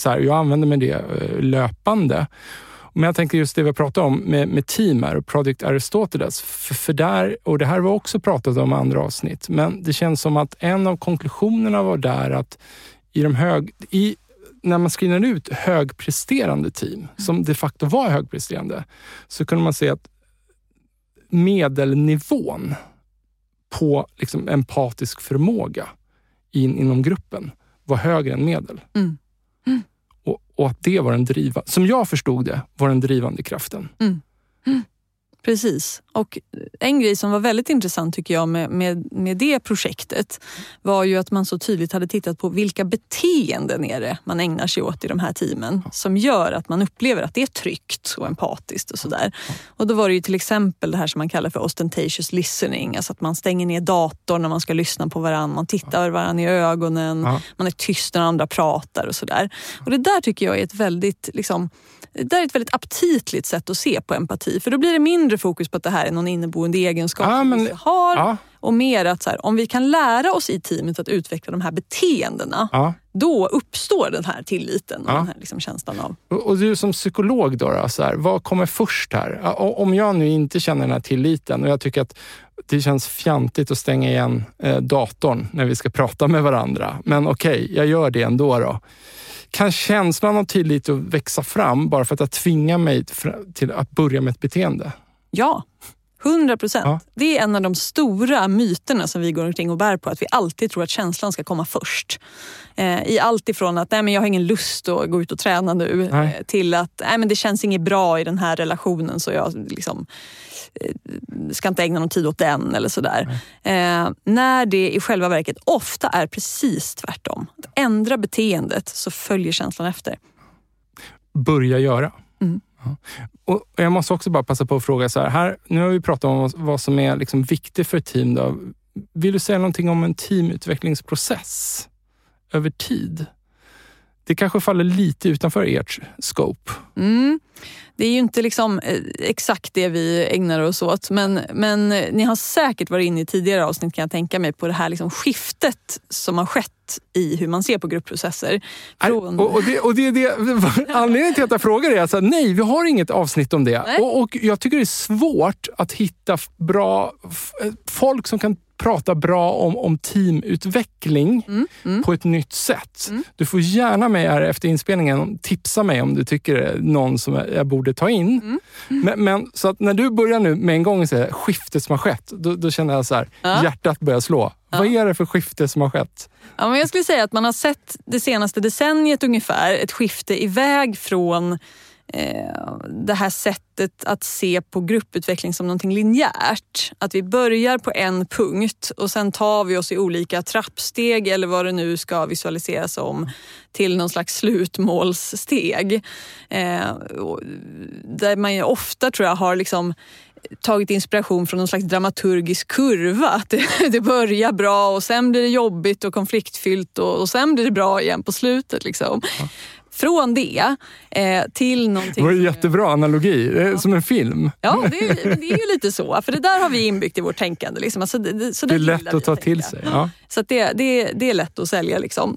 Speaker 1: så här, jag använder mig det eh, löpande. Men jag tänker just det vi pratat om med, med team här och Project Aristoteles. För, för där, och det här var också pratat om i andra avsnitt, men det känns som att en av konklusionerna var där att i de hög, i, när man screenade ut högpresterande team, som de facto var högpresterande, så kunde man se att medelnivån på liksom empatisk förmåga in, inom gruppen var högre än medel. Mm. Mm. Och, och, att det var den drivande, som jag förstod det, var den drivande kraften. Mm.
Speaker 2: Precis. Och en grej som var väldigt intressant tycker jag med, med, med det projektet var ju att man så tydligt hade tittat på vilka beteenden är det man ägnar sig åt i de här teamen som gör att man upplever att det är tryggt och empatiskt och sådär. Och då var det ju till exempel det här som man kallar för ostentatious listening, alltså att man stänger ner datorn när man ska lyssna på varandra, man tittar varandra i ögonen, man är tyst när andra pratar och sådär. Och det där tycker jag är ett väldigt liksom, det är ett väldigt aptitligt sätt att se på empati. För då blir det mindre fokus på att det här är någon inneboende egenskap ja, men, vi har. Ja. Och mer att så här, om vi kan lära oss i teamet att utveckla de här beteendena, ja. då uppstår den här tilliten och den här liksom känslan av...
Speaker 1: Och, och du som psykolog, då, då så här, vad kommer först här? Om jag nu inte känner den här tilliten och jag tycker att det känns fjantigt att stänga igen eh, datorn när vi ska prata med varandra. Men okej, okay, jag gör det ändå. då kan känslan av tillit växa fram bara för att jag tvingar mig till att börja med ett beteende?
Speaker 2: Ja, 100 procent. Ja. Det är en av de stora myterna som vi går omkring och bär på. Att vi alltid tror att känslan ska komma först. Eh, I allt ifrån att nej, men jag har ingen lust att gå ut och träna nu eh, till att nej, men det känns inget bra i den här relationen så jag liksom, eh, ska inte ägna någon tid åt den eller sådär. Eh, när det i själva verket ofta är precis tvärtom. Att ändra beteendet så följer känslan efter.
Speaker 1: Börja göra. Och jag måste också bara passa på att fråga så här, här nu har vi pratat om vad som är liksom viktigt för ett team. Då. Vill du säga någonting om en teamutvecklingsprocess över tid? Det kanske faller lite utanför ert scope.
Speaker 2: Mm. Det är ju inte liksom eh, exakt det vi ägnar oss åt men, men ni har säkert varit inne i tidigare avsnitt kan jag tänka mig på det här liksom skiftet som har skett i hur man ser på gruppprocesser.
Speaker 1: Från... Och, och, det, och det, det, *laughs* anledningen till att jag frågar är att nej, vi har inget avsnitt om det. Och, och, jag tycker det är svårt att hitta bra folk som kan prata bra om, om teamutveckling mm, mm. på ett nytt sätt. Mm. Du får gärna med här efter inspelningen tipsa mig om du tycker det är någon som jag borde ta in. Mm, mm. Men, men, så att när du börjar nu med en gång säga skiftet som har skett, då, då känner jag så här, ja. hjärtat börjar slå. Ja. Vad är det för skifte som har skett?
Speaker 2: Ja, men jag skulle säga att man har sett det senaste decenniet ungefär ett skifte iväg från Eh, det här sättet att se på grupputveckling som någonting linjärt. Att vi börjar på en punkt och sen tar vi oss i olika trappsteg eller vad det nu ska visualiseras som till någon slags slutmålssteg. Eh, där man ofta tror jag har liksom tagit inspiration från någon slags dramaturgisk kurva. Att det, *laughs* det börjar bra och sen blir det jobbigt och konfliktfyllt och, och sen blir det bra igen på slutet. Liksom. Ja. Från det eh, till någonting...
Speaker 1: Det var en jättebra analogi, ja. som en film.
Speaker 2: Ja, det är, det är ju lite så. För det där har vi inbyggt i vårt tänkande. Liksom. Alltså, det,
Speaker 1: så det är lätt att ta till sig. Ja.
Speaker 2: Så det, det, det är lätt att sälja. Liksom.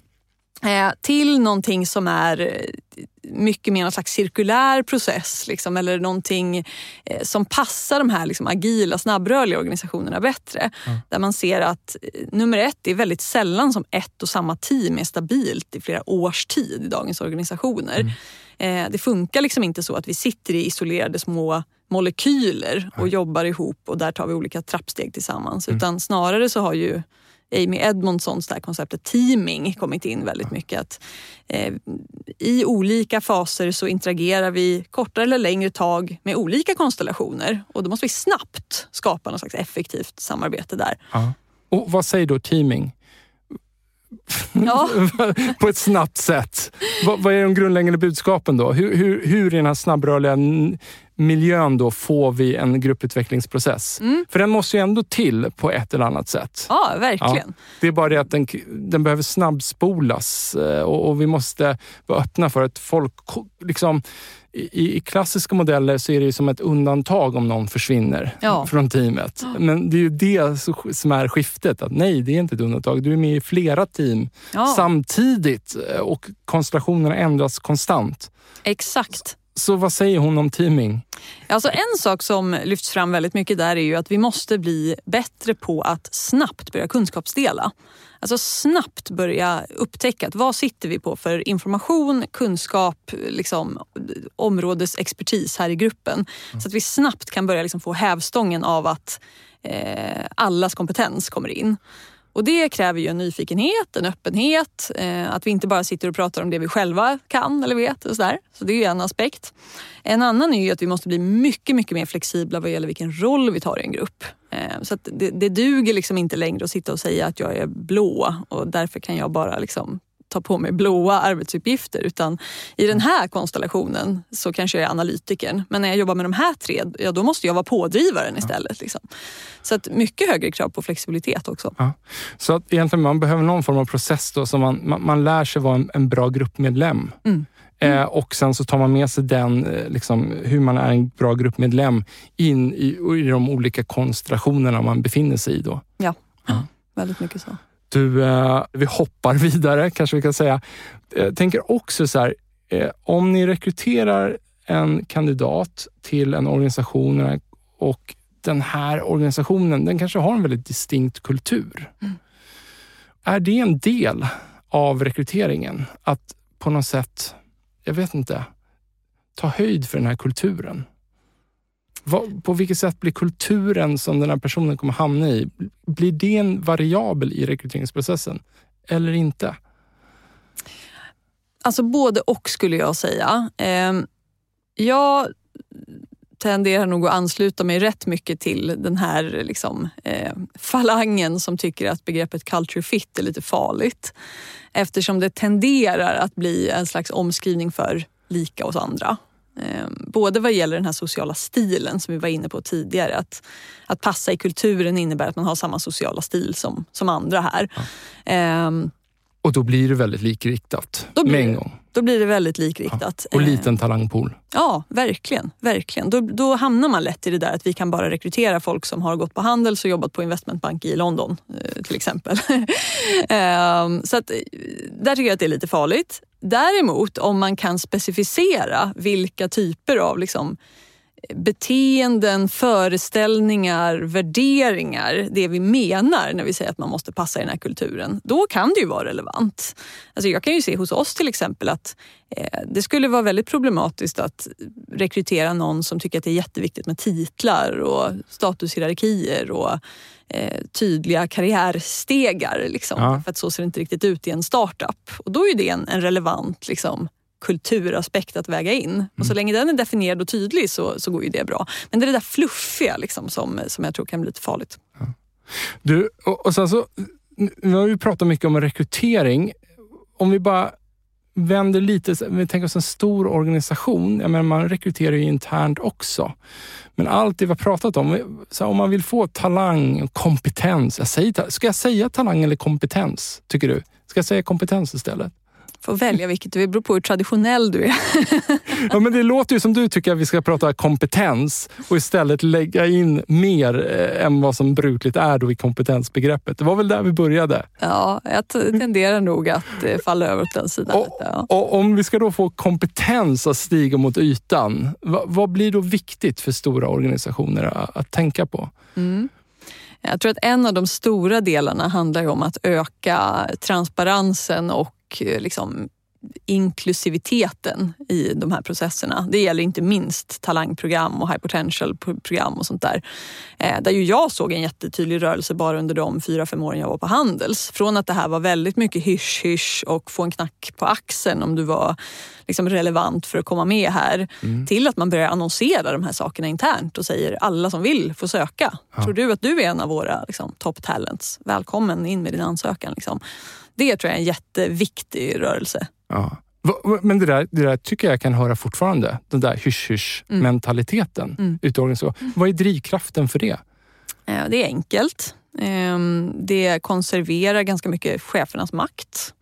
Speaker 2: Eh, till någonting som är eh, mycket mer en slags cirkulär process liksom, eller någonting eh, som passar de här liksom, agila, snabbrörliga organisationerna bättre. Mm. Där man ser att nummer ett, det är väldigt sällan som ett och samma team är stabilt i flera års tid i dagens organisationer. Mm. det funkar liksom inte så att vi sitter i isolerade små molekyler och mm. jobbar ihop och där tar vi olika trappsteg tillsammans. Mm. Utan snarare så har ju Amy Edmondsons där konceptet teaming kommit in väldigt mycket. Att, eh, I olika faser så interagerar vi kortare eller längre tag med olika konstellationer och då måste vi snabbt skapa något slags effektivt samarbete där.
Speaker 1: Ja. Och Vad säger då teaming?
Speaker 2: Ja. *laughs*
Speaker 1: på ett snabbt sätt. Vad, vad är de grundläggande budskapen då? Hur, hur, hur i den här snabbrörliga miljön då får vi en grupputvecklingsprocess? För den måste ju ändå till på ett eller annat sätt.
Speaker 2: Ja, verkligen.
Speaker 1: Det är bara det att den, den behöver snabbspolas eh, och, och vi måste vara öppna för att folk... Liksom, i, I klassiska modeller så är det som ett undantag om någon försvinner
Speaker 2: Ja.
Speaker 1: från teamet. Men det är ju det som är skiftet. Att nej, det är inte ett undantag. Du är med i flera team
Speaker 2: Ja,
Speaker 1: samtidigt eh, och konstellationerna ändras konstant.
Speaker 2: exakt.
Speaker 1: Så vad säger hon om teaming?
Speaker 2: Alltså en sak som lyfts fram väldigt mycket där är ju att vi måste bli bättre på att snabbt börja kunskapsdela. Alltså snabbt börja upptäcka att vad sitter vi på för information, kunskap, liksom, områdesexpertis här i gruppen. Så att vi snabbt kan börja liksom få hävstången av att eh, allas kompetens kommer in. Och det kräver ju en nyfikenhet, en öppenhet, eh, att vi inte bara sitter och pratar om det vi själva kan eller vet. Och så, där. så det är ju en aspekt. En annan är ju att vi måste bli mycket, mycket mer flexibla vad gäller vilken roll vi tar i en grupp. Eh, så att det, det duger liksom inte längre att sitta och säga att jag är blå och därför kan jag bara liksom ta på mig blåa arbetsuppgifter. Utan i den här konstellationen så kanske jag är analytikern. Men när jag jobbar med de här tre, ja, då måste jag vara pådrivaren istället. Liksom. Så att mycket högre krav på flexibilitet också.
Speaker 1: Ja. Så att egentligen man behöver någon form av process då, så man, man, man lär sig vara en, en bra gruppmedlem.
Speaker 2: Mm.
Speaker 1: Eh, och sen så tar man med sig den, eh, liksom, hur man är en bra gruppmedlem in i, i de olika konstellationerna man befinner sig i. Då.
Speaker 2: Ja,
Speaker 1: Ja.
Speaker 2: väldigt mycket så.
Speaker 1: Du, eh, vi hoppar *laughs* vidare kanske vi kan säga. Jag tänker också så här, eh, om ni rekryterar en kandidat till en organisation eh, och den här organisationen, den kanske har en väldigt distinkt kultur. Är det en del av rekryteringen? Att på något sätt, jag vet inte, ta höjd för den här kulturen? Vad- På vilket sätt blir kulturen som den här personen kommer hamna i, blir det en variabel i rekryteringsprocessen eller inte?
Speaker 2: Alltså både och skulle jag säga. Ehm, jag tenderar nog att ansluta mig rätt mycket till den här liksom, eh, falangen som tycker att begreppet culture fit är lite farligt. Eftersom det tenderar att bli en slags omskrivning för lika oss andra. Eh, både vad gäller den här sociala stilen som vi var inne på tidigare. Att, att passa i kulturen innebär att man har samma sociala stil som, som andra här. Ehm,
Speaker 1: Och då blir det väldigt likriktat
Speaker 2: Då blir
Speaker 1: med en gång.
Speaker 2: då blir det väldigt likriktat.
Speaker 1: Och
Speaker 2: Eh,
Speaker 1: liten talangpool.
Speaker 2: Ja, verkligen. verkligen. Då, då hamnar man lätt i det där att vi kan bara rekrytera folk som har gått på Handels och jobbat på investmentbank i London eh, till exempel. *laughs* Ehm, så att, eh, där tycker jag att det är lite farligt. Däremot om man kan specificera vilka typer av liksom, beteenden, föreställningar, värderingar, det vi menar när vi säger att man måste passa i den här kulturen, då kan det ju vara relevant. Alltså jag kan ju se hos oss till exempel att eh, det skulle vara väldigt problematiskt att rekrytera någon som tycker att det är jätteviktigt med titlar och statushierarkier och eh, tydliga karriärstegar. Liksom,
Speaker 1: Ja.
Speaker 2: För att så ser det inte riktigt ut i en startup. Och då är det en, en relevant liksom, kulturaspekt att väga in. Och så länge den är definierad och tydlig så, så går ju det bra. Men det är det där fluffiga liksom, som, som jag tror kan bli lite farligt.
Speaker 1: Du, och, och sen så, nu har vi pratat mycket om rekrytering. Om vi bara vänder lite, vi tänker oss en stor organisation. Jag menar, man rekryterar ju internt också. Men allt det vi har pratat om, så om man vill få talang och kompetens. Jag säger, ska jag säga talang eller kompetens, tycker du? Ska jag säga kompetens istället?
Speaker 2: Får välja vilket, det beror på hur traditionell du är. *laughs*
Speaker 1: Ja, men det låter ju som du tycker att vi ska prata kompetens och istället lägga in mer eh, än vad som brukligt är då i kompetensbegreppet. Det var väl där vi började.
Speaker 2: Ja, jag t- tenderar nog att eh, falla över åt den sidan.
Speaker 1: Och,
Speaker 2: lite, ja.
Speaker 1: och om vi ska då få kompetens att stiga mot ytan, vad, blir då viktigt för stora organisationer att, tänka på?
Speaker 2: Mm. Jag tror att en av de stora delarna handlar ju om att öka transparensen och eh, liksom inklusiviteten i de här processerna. Det gäller inte minst talangprogram och high potential-program och sånt där. Eh, där ju jag såg en jättetydlig rörelse bara under de fyra, fem åren jag var på Handels. Från att det här var väldigt mycket hysch-hysch och få en knack på axeln om du var liksom relevant för att komma med här. Mm. Till att man börjar annonsera de här sakerna internt och säger alla som vill får söka. Ja. Tror du att du är en av våra liksom, top talents? Välkommen in med din ansökan. Liksom. Det tror jag är en jätteviktig rörelse.
Speaker 1: Ja. Men det där, det där tycker jag kan höra fortfarande. Den där hysch-hysch-mentaliteten mm. mm. ute i organisationen. Vad är drivkraften för det?
Speaker 2: Det är enkelt. Ehm, det konserverar ganska mycket chefernas makt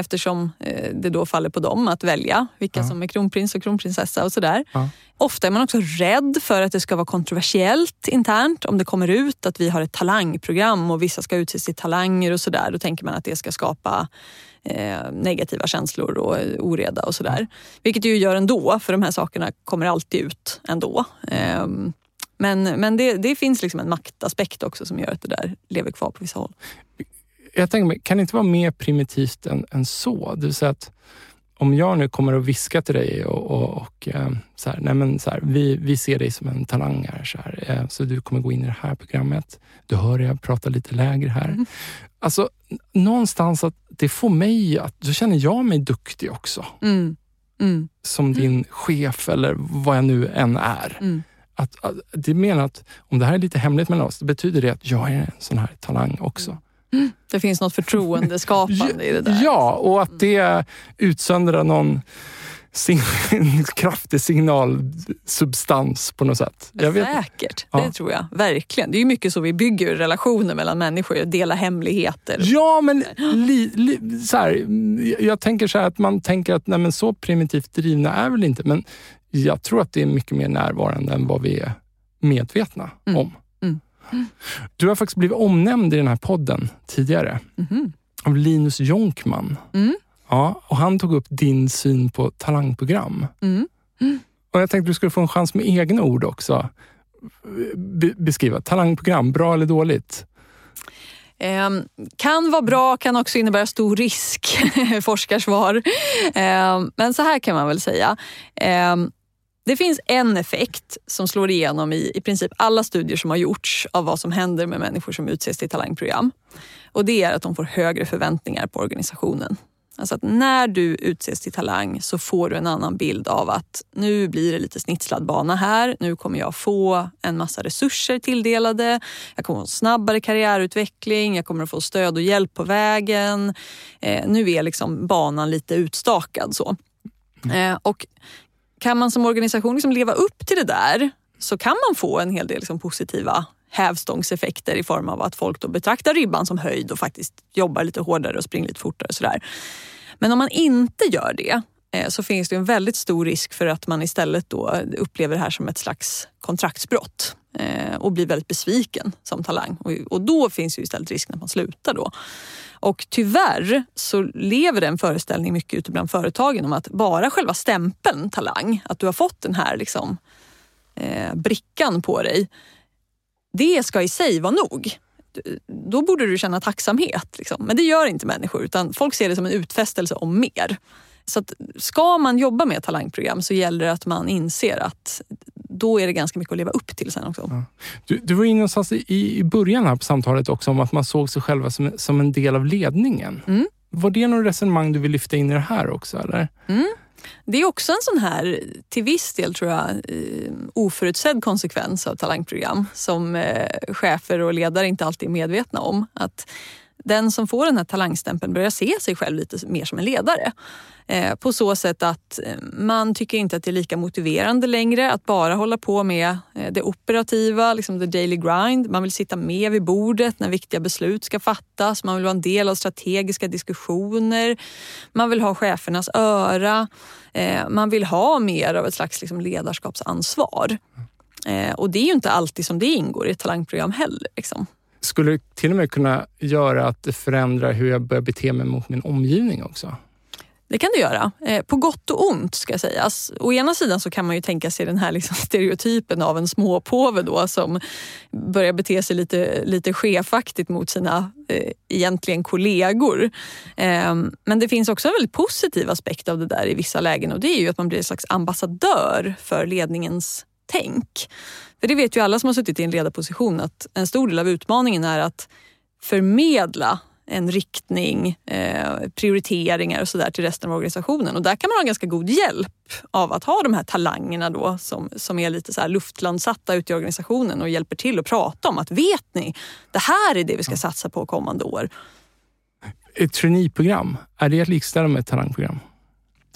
Speaker 2: eftersom eh, det då faller på dem att välja vilka ja. som är kronprins och kronprinsessa och sådär. Ja. Ofta är man också rädd för att det ska vara kontroversiellt internt. Om det kommer ut att vi har ett talangprogram och vissa ska utses till talanger och sådär. Då tänker man att det ska skapa eh, negativa känslor och oreda och sådär. Vilket det ju gör ändå, för de här sakerna kommer alltid ut ändå. Eh, men men det, det finns liksom en maktaspekt också som gör att det där lever kvar på vissa håll
Speaker 1: jag tänker mig, kan det inte vara mer primitivt än, än så? Det vill säga att om jag nu kommer att viska till dig och, och, och eh, så här, nej men så här, vi, vi ser dig som en talang här, så, här, eh, så du kommer gå in i det här programmet. Du hör jag prata lite lägre här. Mm. Alltså någonstans att det får mig att, då känner jag mig duktig också. Mm. Mm. Som din chef eller vad jag nu än är. Mm. Att, att, det menar att om det här är lite hemligt mellan oss, det betyder det att jag är en sån här talang också.
Speaker 2: Det finns något förtroendeskapande i det där.
Speaker 1: Ja, och att det utsöndrar någon sin *laughs* kraftig signalsubstans på något sätt.
Speaker 2: Jag vet. Säkert, ja. det tror jag. Verkligen. Det är ju mycket så vi bygger relationer mellan människor, dela hemligheter.
Speaker 1: Ja, men li, li, så här, jag tänker så här att man tänker att nej, men så primitivt drivna är väl inte, men jag tror att det är mycket mer närvarande än vad vi är medvetna mm. om. Du har faktiskt blivit omnämnd i den här podden tidigare mm. av Linus Jonkman. Mm. Ja, och han tog upp din syn på talangprogram. Mm. Och Jag tänkte att du skulle få en chans med egna ord också. Be beskriva talangprogram, bra eller dåligt?
Speaker 2: Eh, kan vara bra, kan också innebära stor risk, *laughs* forskarsvar. Eh, men så här kan man väl säga. Det finns en effekt som slår igenom i, i princip alla studier som har gjorts av vad som händer med människor som utses till talangprogram. Och det är att de får högre förväntningar på organisationen. Alltså att när du utses till talang så får du en annan bild av att nu blir det lite snitslad bana här. Nu kommer jag få en massa resurser tilldelade. Jag kommer få snabbare karriärutveckling. Jag kommer att få stöd och hjälp på vägen. Eh, nu är liksom banan lite utstakad. så. Mm. Eh, och kan man som organisation liksom leva upp till det där så kan man få en hel del liksom positiva hävstångseffekter i form av att folk då betraktar ribban som höjd och faktiskt jobbar lite hårdare och springer lite fortare. Och sådär. Men om man inte gör det eh, så finns det en väldigt stor risk för att man istället då upplever det här som ett slags kontraktsbrott Eh, och blir väldigt besviken som talang. Och då finns ju istället risken att man slutar då. Och tyvärr så lever den föreställning mycket ute bland företagen om att bara själva stämpeln talang, att du har fått den här liksom, eh, brickan på dig, det ska i sig vara nog. Då borde du känna tacksamhet. Liksom. Men det gör inte människor utan folk ser det som en utfästelse om mer. Så att ska man jobba med talangprogram så gäller det att man inser att då är det ganska mycket att leva upp till sen också. Ja.
Speaker 1: Du, du var inne någonstans i, i början här på samtalet också om att man såg sig själva som, som en del av ledningen. Mm. Var det något resonemang du vill lyfta in i det här också? Eller?
Speaker 2: Mm. Det är också en sån här, till viss del tror jag, eh, oförutsedd konsekvens av talangprogram som eh, chefer och ledare inte alltid är medvetna om. Att den som får den här talangstämpeln börjar se sig själv lite mer som en ledare. Eh, på så sätt att eh, man tycker inte att det är lika motiverande längre att bara hålla på med eh, det operativa, liksom the daily grind. Man vill sitta med vid bordet när viktiga beslut ska fattas. Man vill vara en del av strategiska diskussioner. Man vill ha chefernas öra. Eh, man vill ha mer av ett slags liksom ledarskapsansvar. Och det är ju inte alltid som det ingår i ett talangprogram heller. Liksom
Speaker 1: skulle till och med kunna göra att det förändrar hur jag börjar bete mig mot min omgivning också?
Speaker 2: Det kan det göra. Eh, på gott och ont ska sägas. Alltså, å ena sidan så kan man ju tänka sig den här liksom *laughs* stereotypen av en småpåve då som börjar bete sig lite, lite chefaktigt mot sina eh, egentligen kollegor. Eh, men det finns också en väldigt positiv aspekt av det där i vissa lägen och det är ju att man blir en slags ambassadör för ledningens tänk. För det vet ju alla som har suttit i en ledarposition att en stor del av utmaningen är att förmedla en riktning, eh, prioriteringar och sådär till resten av organisationen. Och där kan man ha ganska god hjälp av att ha de här talangerna då som, som är lite så här luftlandsatta ute i organisationen och hjälper till att prata om att vet ni, det här är det vi ska satsa på kommande år.
Speaker 1: Ett traineeprogram, är det att likställa med ett talangprogram?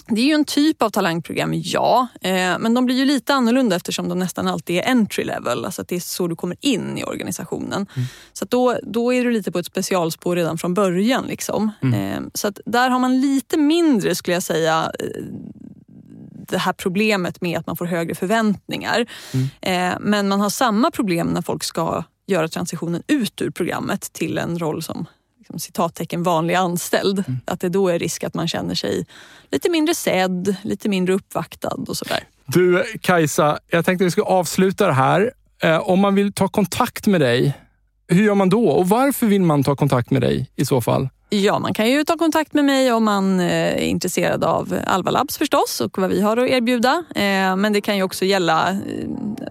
Speaker 2: Det är ju en typ av talangprogram, ja. Eh, men de blir ju lite annorlunda eftersom de nästan alltid är entry level. Alltså att det är så du kommer in i organisationen. Mm. Så då, då är du lite på ett specialspår redan från början. Liksom. Mm. Eh, så att där har man lite mindre, skulle jag säga, eh, det här problemet med att man får högre förväntningar. Mm. Men man har samma problem när folk ska göra transitionen ut ur programmet till en roll som liksom, citattecken vanlig anställd. Mm. Att det då är risk att man känner sig lite mindre sedd, lite mindre uppvaktad och sådär.
Speaker 1: Du Kajsa, jag tänkte att vi ska avsluta det här. Eh, om man vill ta kontakt med dig, hur gör man då? Och varför vill man ta kontakt med dig i så fall?
Speaker 2: Ja, man kan ju ta kontakt med mig om man eh, är intresserad av Alva Labs förstås och vad vi har att erbjuda. Eh, men det kan ju också gälla eh,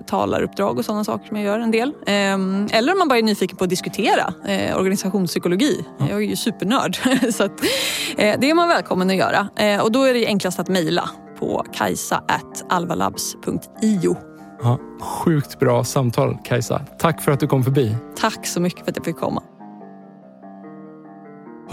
Speaker 2: talaruppdrag och sådana saker som jag gör en del. Eller om man bara är nyfiken på att diskutera organisationspsykologi. Jag är ju supernörd. *laughs* Så det är man välkommen att göra. Och då är det enklast att mejla på kajsa.alvalabs.io.
Speaker 1: Ja, sjukt bra samtal Kajsa. Tack för att du kom förbi.
Speaker 2: Tack så mycket för att jag fick komma.